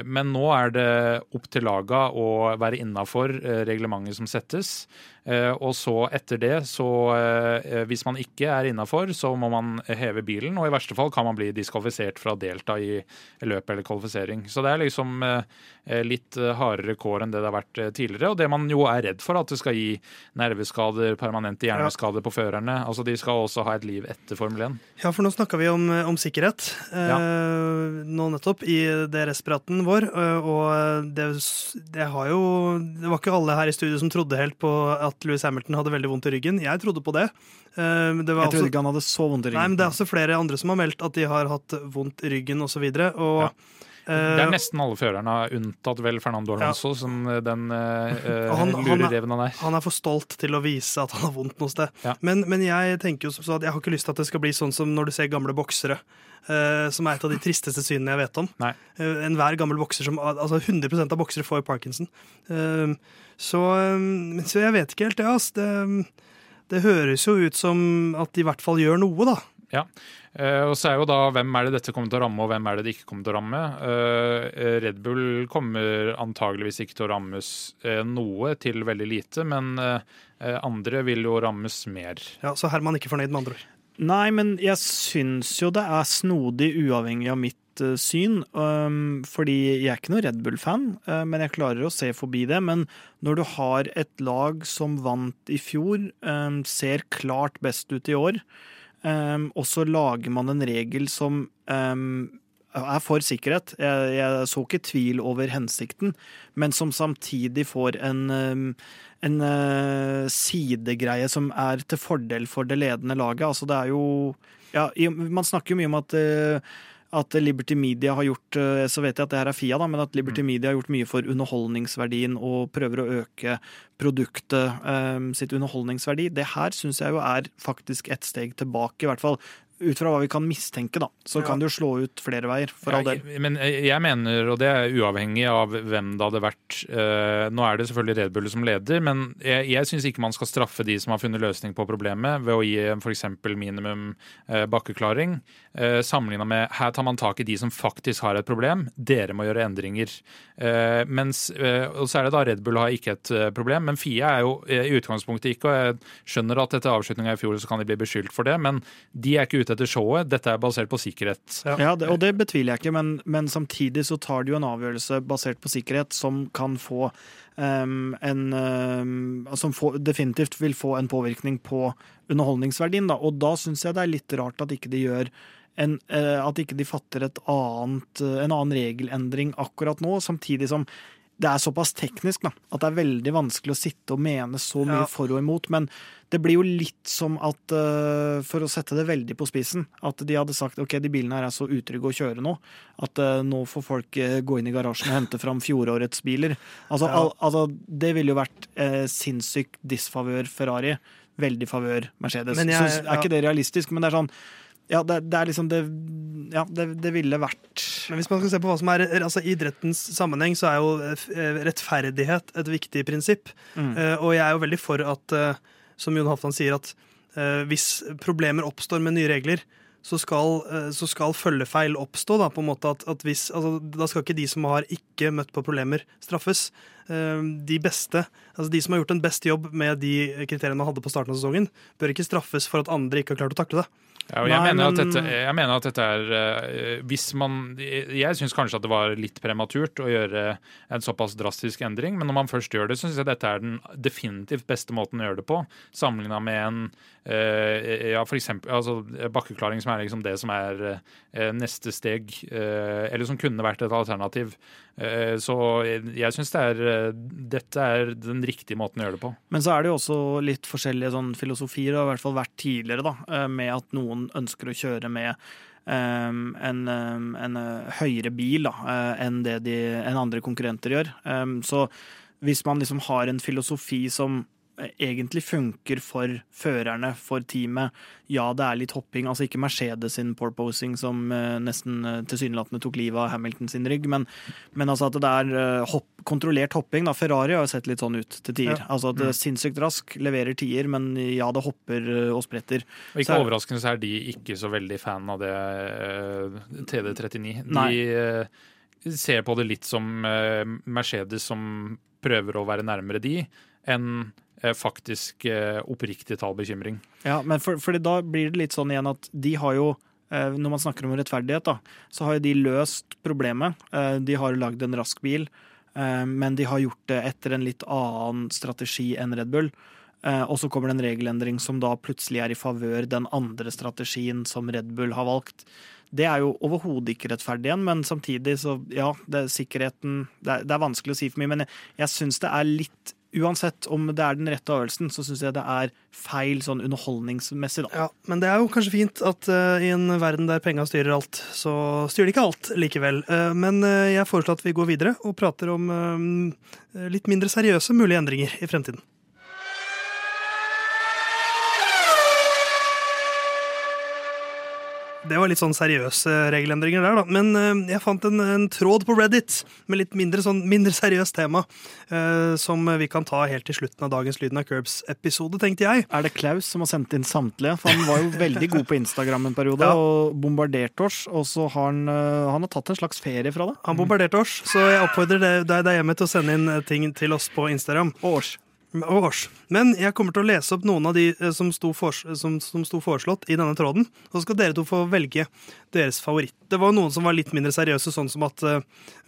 Men nå er det opp til laga å være innafor eh, reglementet som settes. Eh, og så etter det, så eh, hvis man ikke er innafor, så må man heve bilen. Og i verste fall kan man bli diskvalifisert fra å delta i løp eller kvalifisering. Så det er liksom eh, litt hardere kår enn det det har vært tidligere. Og det man jo er redd for, at det skal gi nerveskader, permanente hjerneskader på førerne. Altså de skal også ha et liv etter Formel 1. Ja, for nå snakka vi om, om sikkerhet ja. nå nettopp i DRS-praten vår. Og det, det har jo Det var ikke alle her i studio som trodde helt på at Louis Hamilton hadde veldig vondt i ryggen. Jeg trodde på det. Eh, jeg trodde ikke han hadde så vondt i ryggen. Nei, men Det er også flere andre som har meldt at de har hatt vondt i ryggen osv. Og, ja. Det er eh, nesten alle førerne, unntatt vel Fernando Alonso, ja. som den uh, han, lurereven han er. Han er for stolt til å vise at han har vondt noe sted. Ja. Men, men, jeg tenker jo så at jeg har ikke lyst til at det skal bli sånn som når du ser gamle boksere. Uh, som er et av de tristeste synene jeg vet om. Uh, Enhver gammel bokser som Altså 100% av boksere får parkinson. Uh, så, um, så, jeg vet ikke helt, det. Altså. Det, det høres jo ut som at de i hvert fall gjør noe, da. Ja, uh, og så er jo da hvem er det dette kommer til å ramme, og hvem er det det ikke kommer til å ramme. Uh, Red Bull kommer antageligvis ikke til å rammes noe til veldig lite, men andre vil jo rammes mer. Ja, Så Herman ikke fornøyd med andre ord? Nei, men jeg syns jo det er snodig, uavhengig av mitt syn. Fordi jeg er ikke noen Red Bull-fan, men jeg klarer å se forbi det. Men når du har et lag som vant i fjor, ser klart best ut i år, um, og så lager man en regel som er for sikkerhet. Jeg, jeg, så ikke tvil over hensikten, men som samtidig får en, en uh, sidegreie som er til fordel for det ledende laget. Altså, det er jo ja, Man snakker jo mye om at uh, at Liberty Media har gjort eh, Så vet jeg at det her er Fia, da, men at Liberty mm. Media har gjort mye for underholdningsverdien og prøver å øke produktet um, sitt underholdningsverdi. Det her syns jeg jo er faktisk et steg tilbake, i hvert fall ut fra hva vi kan mistenke, da, så ja. kan det jo slå ut flere veier. for all del. Men jeg mener, og det er uavhengig av hvem det hadde vært uh, Nå er det selvfølgelig Red Bull som leder, men jeg, jeg syns ikke man skal straffe de som har funnet løsning på problemet, ved å gi f.eks. minimum uh, bakkeklaring, uh, sammenligna med her tar man tak i de som faktisk har et problem. Dere må gjøre endringer. Uh, mens, og så er det da Red Bull har ikke et problem, men Fie er jo i utgangspunktet ikke, og jeg skjønner at etter avslutninga i fjor så kan de bli beskyldt for det, men de er ikke ute etter showet. Dette er basert på sikkerhet. Ja, ja det, og det betviler jeg ikke, men, men, samtidig så tar de jo en avgjørelse basert på sikkerhet som kan få um, en um, Som får, definitivt vil få en påvirkning på underholdningsverdien. Da. Og da syns jeg det er litt rart at ikke de gjør en, uh, at ikke de fatter annet, uh, en annen regelendring akkurat nå, samtidig som det er såpass teknisk da, at det er veldig vanskelig å sitte og mene så mye ja. for og imot. Men det blir jo litt som at, uh, for å sette det veldig på spissen, at de hadde sagt ok, de bilene her er så utrygge å kjøre nå at uh, nå får folk uh, gå inn i garasjen og hente fram fjorårets biler. Altså, ja. al, altså Det ville jo vært sinnssykt disfavør Ferrari, veldig favør Mercedes. Jeg, så er ikke det realistisk, men det er sånn ja, det, det, er liksom det Ja, det, det, ville vært Men hvis man skal se på hva som er altså idrettens sammenheng, så er jo eh, rettferdighet et viktig prinsipp. Mm. Uh, og jeg er jo veldig for at, uh, som Jon Halvdan sier, at uh, hvis problemer oppstår med nye regler, så skal, eh, så skal følgefeil oppstå. Da, på en måte at, at hvis, altså, da skal ikke de som har ikke møtt på problemer, straffes. Eh, De beste, altså de som har gjort en best jobb med de kriteriene man hadde på starten av sesongen, bør ikke straffes for at andre ikke har klart å takle det. Ja, jeg, Nei, mener at men- dette, jeg mener at dette er eh, Hvis man Jeg syns kanskje at det var litt prematurt å gjøre en såpass drastisk endring, men når man først gjør det, så syns jeg dette er den definitivt beste måten å gjøre det på. Sammenligna med en ja, for eksempel, altså, bakkeklaring, som er liksom det som er eh, neste steg, eh, eller som kunne vært et alternativ. Eh, så jeg syns det er eh, dette er den riktige måten å gjøre det på. Men så er det jo også litt forskjellige sånn filosofier, og i hvert fall vært tidligere, da, eh, med at noen ønsker å kjøre med Um, en, um, en eh, høyere bil da, uh, enn det de, en andre konkurrenter gjør. Um, så hvis man liksom har en filosofi som eh, egentlig funker for førerne, for teamet. Ja, det er litt hopping. Altså ikke Mercedes sin porposing som eh, nesten eh, tilsynelatende tok livet av Hamilton sin rygg, men, men altså at det er eh, hopp, kontrollert hopping. da. Ferrari har jo sett litt sånn ut til tider. Ja. Altså at det er sinnssykt rask, leverer tier, men ja, det hopper og spretter. Og ikke Så er- overraskende så er de ikke så veldig fan av det eh, TD39. De Nei. ser på det litt som Mercedes som prøver å være nærmere de, enn faktisk eh, oppriktig tall bekymring. Ja, men for, for, da blir det litt sånn igjen at de har jo eh, når man snakker om rettferdighet, da, så har jo de løst problemet. Eh, De har lagd en rask bil, eh, men de har gjort det etter en litt annen strategi enn Red Bull. Eh, Og så kommer det en regelendring som da plutselig er i favør den andre strategien som Red Bull har valgt. Det er jo overhodet ikke rettferdig igjen, men samtidig så ja, det er sikkerheten Det er, det er vanskelig å si for mye, men jeg, jeg syns det er litt Uansett om det er den rette avgjørelsen, så syns jeg det er feil sånn underholdningsmessig, da. Ja, Men det er jo kanskje fint at uh, i en verden der penga styrer alt, så styrer de ikke alt likevel. Uh, men uh, jeg foreslår at vi går videre og prater om litt mindre seriøse mulige endringer i fremtiden. Det var litt sånn seriøse regelendringer der, da. Men uh, jeg fant en, en tråd på Reddit med litt mindre, sånn, mindre seriøst tema, uh, som vi kan ta helt til slutten av dagens Lyden av Curbs-episode, tenkte jeg. Er det Klaus som har sendt inn samtlige? For han var jo veldig god på Instagram en periode <laughs> Ja. og bombarderte oss. Og så har han, uh, han har tatt en slags ferie fra det. Han bombarderte oss, så jeg oppfordrer deg der hjemme til å sende inn ting til oss på Instagram. Og års. Oss. Men jeg kommer til å lese opp noen av de eh, som sto, for, som, som sto foreslått i denne tråden. Og så skal dere to få velge deres favoritt. Det var noen som var litt mindre seriøse, sånn som at uh,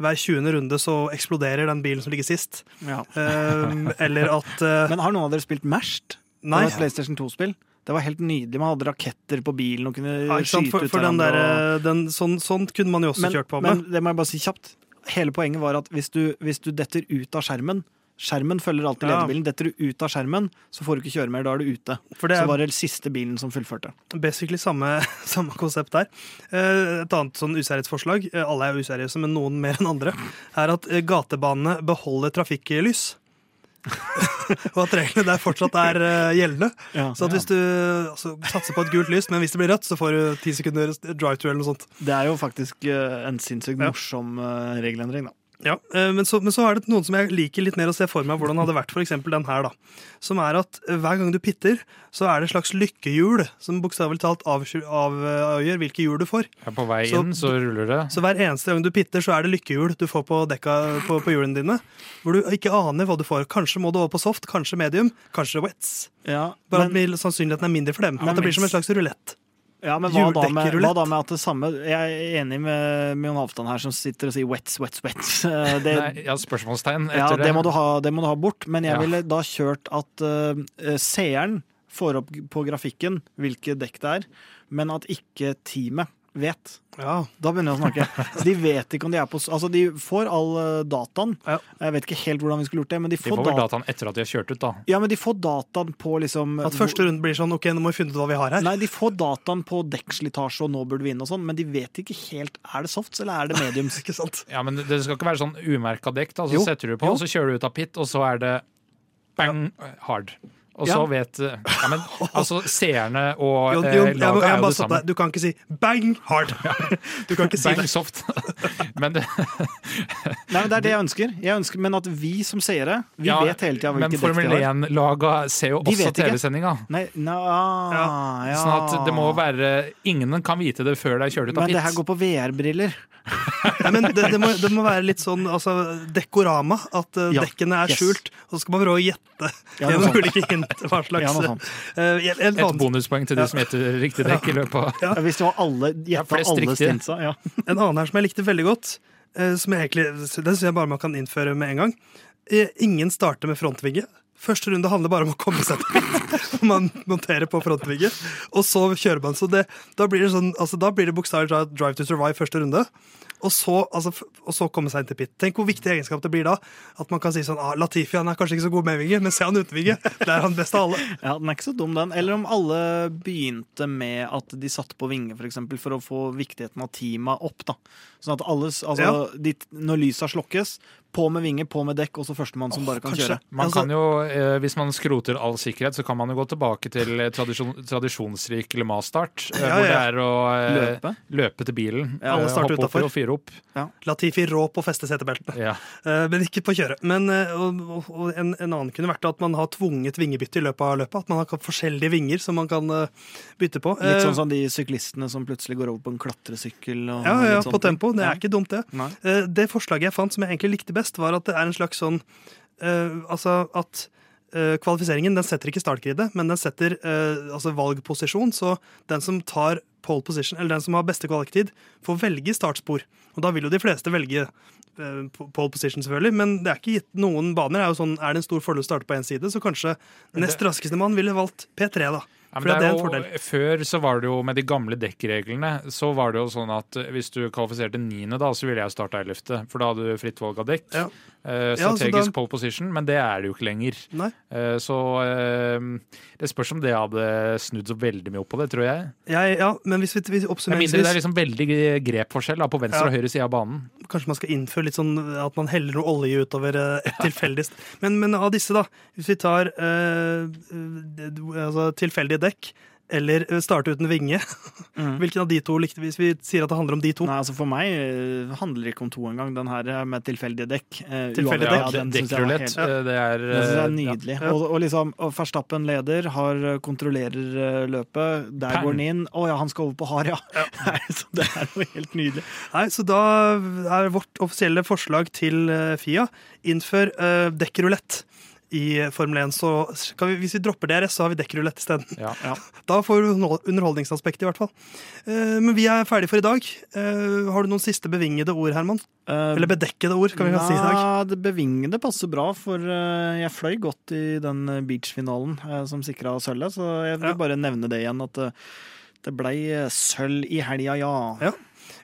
hver 20. runde så eksploderer den bilen som ligger sist. Ja. Uh, eller <laughs> at uh, Men har noen av dere spilt Mashed? Nei. Det var et PlayStation 2-spill. Det var helt nydelig. Man hadde raketter på bilen og kunne ja, skyte For, ut for den hverandre. der, og- den, sånn, sånt kunne man jo også men, kjørt på med. men det må jeg bare si kjapt. Hele poenget var at hvis du, hvis du detter ut av skjermen Skjermen følger alltid Ja. lederbilen. Detter du ut av skjermen, så får du ikke kjøre mer. Da er du ute. Det Så er var det siste bilen som fullførte. basically samme, <laughs> samme konsept der. Eh, Et annet sånn userighetsforslag, eh, alle er useriøse, men noen mer enn andre, er at eh, gatebanene beholder trafikklys. <laughs> og at reglene der fortsatt er gjeldende. Ja. Så at hvis du altså, satser på et gult lys, men hvis det blir rødt, så får du ti sekunder drive-to eller noe sånt. Det er jo faktisk en sinnssykt Ja. morsom øh, regelendring, da. Ja, eh, men så, men så er det noen som jeg liker litt mer å se for meg hvordan det hadde vært, For den her, da. Som er at eh, hver gang du pitter, så er det et slags lykkehjul som bokstavelig talt avgjør av- avgjør hvilke hjul du får. Ja, på vei Så- inn så ruller det. Så hver eneste gang du pitter, så er det lykkehjul du får på dekka på, på hjulene dine. Hvor du ikke aner hva du får. Kanskje må du over på soft, kanskje medium, kanskje wets. Ja, Bare at sannsynligheten er mindre for dem. Men at det blir som en slags rulett. Ja, men hva da, med, hva da med at det samme Jeg er enig med, Mjon Jon Halvdan her, som sitter og sier wets, wets, wets. <laughs> Eh, Det, Nei, ja, spørsmålstegn etter ja, det. det må, du ha, det må du ha bort. Men jeg Ja. ville da kjørt at uh, seeren får opp på grafikken hvilke dekk det er, men at ikke teamet vet. Ja. Da begynner jeg å snakke. <laughs> Så de vet ikke om de er på Altså, de får all eh, dataen. Ja. Jeg vet ikke helt hvordan vi skulle gjort det, men de De får, får vel dataen etter at de har kjørt ut, da. ja, men de får dataen på liksom At første runde blir sånn OK, nå må vi finne ut hva vi har her. Nei, de får dataen på dekkslitasje og nå burde vi inn og sånn, men de vet ikke helt Er det softs eller er det mediums. <laughs> Ikke sant? Ja, men det skal ikke være sånn umerka dekk. da, Så Jo, setter du på, jo. så kjører du ut av pit, og så er det bang hard. Og Ja. så vet ja, men, Altså, seerne og Jon, eh, Jon, må, laget er jo det samme. Du kan ikke si 'bang hard'. <laughs> Du kan ikke si Bang det. soft. <laughs> Men det, Nei, men Det er det jeg ønsker. Jeg ønsker men at vi som seere vi ja, vet hele tida men hvilke dekk Formel de har. 1-laga ser jo De også vet ikke. TV-sendinga. Nei, na, ja. Sånn at det må være Ingen kan vite det før det er kjørt ut av Men det her pit. går på VR-briller. <laughs> Nei, <laughs> men det, det, må, det må være litt sånn altså, dekorama. At uh, Ja, dekkene er yes. skjult. Og så skal man prøve å gjette Ja, gjennom ulike hint hva slags Ja, uh, en- en Et bonuspoeng til de som gjetter riktig dekk i løpet av Ja, Hvis det var alle flest alle riktige. Stinsa, Ja. <laughs> En annen her som jeg likte veldig godt, uh, som jeg egentlig, den syns jeg bare man kan innføre med en gang. Eh, Ingen starter med frontvinge. Første runde handler bare om å komme seg til pit. <laughs> Man monterer på frontvinge, og så kjører man. Så det, da blir det sånn, altså da blir det bokstavelig talt drive to survive første runde. Og så, altså, og så komme seg inn til pit. Tenk hvor viktig egenskap det blir da. At man kan si sånn ah, Latifi han er kanskje ikke så god med vinge, men se han uten vinge. Det er han best av alle. <laughs> ja, Den er ikke så dum, den. Eller om alle begynte med at de satte på vinge for, eksempel, for å få viktigheten av teamet opp. da. Sånn at alle, altså, Ja. de, Når lysa slokkes, på med vinger, på med dekk, og så førstemann som bare kan kanskje. kjøre. Man Altså- kan jo, eh, Hvis man skroter all sikkerhet, så kan man jo gå tilbake til eh, tradisjon, tradisjonsrik Le Mans-start. eh, Ja, Hvor det er å eh, Løpe. løpe til bilen. Ja, alle eh, starter hoppe utenfor. oppi og fyre opp. Latifi rå på å feste setebeltene. Ja. Eh, Men ikke på kjøret. Men, og, og, og en, en annen kunne vært at man har tvunget vingebytte i løpet av løpet. At man har forskjellige vinger som man kan bytte på. Litt Eh, sånn som de syklistene som plutselig går over på en klatresykkel. Og ja, ja, på tempo. Det er Ja. ikke dumt, det. Nei. Eh, Det forslaget jeg fant som jeg egentlig likte best, var at det er en slags sånn uh, Altså at uh, kvalifiseringen den setter ikke startgridet, men den setter uh, altså valgposisjon. Så den som tar pole position, eller den som har beste kvalitetid, får velge startspor. Og da vil jo de fleste velge pole position, selvfølgelig, men det er ikke gitt noen baner. er jo sånn, er det en stor fordel å starte på én side, så kanskje nest raskeste mann ville valgt P3, da. Ja, det det er en fordel. jo, før så var det jo med de gamle dekkreglene så var det jo sånn at hvis du kvalifiserte niende, da, så ville jeg starta ellevte. For da hadde du fritt valg av dekk. Ja. Eh, Ja, da- pole position, men det er det jo ikke lenger. Eh, så eh, det spørs om det hadde snudd så veldig mye opp på det, tror jeg. Ja, ja, men hvis vi, vi oppsummerer mindre det er liksom veldig grepforskjell da, på venstre Ja. og høyre side av banen. Kanskje man skal innføre litt sånn at man heller noe olje utover et tilfeldig men, men av disse, da. Hvis vi tar altså, tilfeldige dekk, eller eh, starte uten vinge. Mm. <laughs> Hvilken av de to likte vi? Hvis vi sier at det handler om de to? Nei, altså For meg eh, handler det ikke om to engang, den her eh, med tilfeldige dekk. Tilfeldige dekk. Ja, Dekkrulett, eh, det er synes er nydelig. ja. Og, og liksom, og Verstappen leder, har, kontrollerer løpet. Der Pang. går han inn. Å ja, han skal over på hard, ja. <laughs> så det er noe helt nydelig. Nei, så da er vårt offisielle forslag til FIA innfør uh, dekkrulett i Formel 1. Så kan vi, hvis vi dropper DRS, så har vi dekkrulett isteden. ja. Ja. <laughs> Da får du underhold- underholdningsaspektet, i hvert fall. Eh, men vi er ferdige for i dag. Eh, har du noen siste bevingede ord, Herman? Uh, Eller bedekkede ord, kan vi kanskje si i dag. Det bevingede passer bra, for jeg fløy godt i den beach-finalen som sikra sølvet, så jeg vil Ja. bare nevne det igjen, at det, det blei sølv i helga, ja. Ja.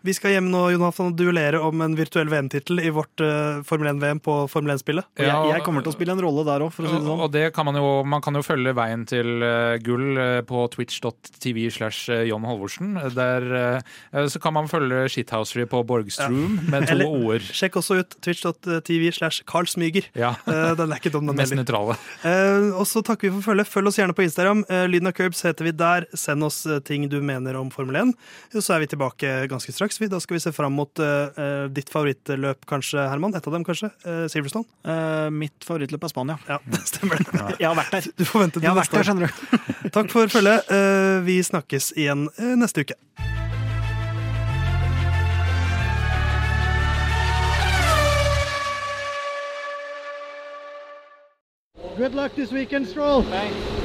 Vi skal hjem nå Jonathan, og duellere om en virtuell VM-tittel i vårt uh, Formel 1-VM på Formel 1-spillet. Ja, jeg, jeg kommer til å spille en rolle der òg, for å si det sånn. og det kan man jo, man kan jo følge veien til uh, gull eh, på twitch.tv slash John Halvorsen. Der uh, så kan man følge Shithousery på Borgstrom med to Eller- ord. Sjekk også ut twitch.tv slash Carl Smyger. Ja, den er ikke dum, den mest nøytrale. Og så takker vi for følget. Følg oss gjerne på Instagram. Lyden av Curbs heter vi der. Send oss ting du mener om Formel 1. Og så er vi tilbake ganske straks. Vi. Da skal vi se fram mot eh, ditt favorittløp, kanskje, Herman. Et av dem, kanskje. Uh, Silverstone. Uh, mitt favorittløp er Spania. Ja, det <laughs> stemmer det. <laughs> Jeg har vært der. Du får vente til neste år. skjønner du. <laughs> Takk for følget. Vi snakkes igjen neste uke. Good luck this weekend, Stroll. Thanks.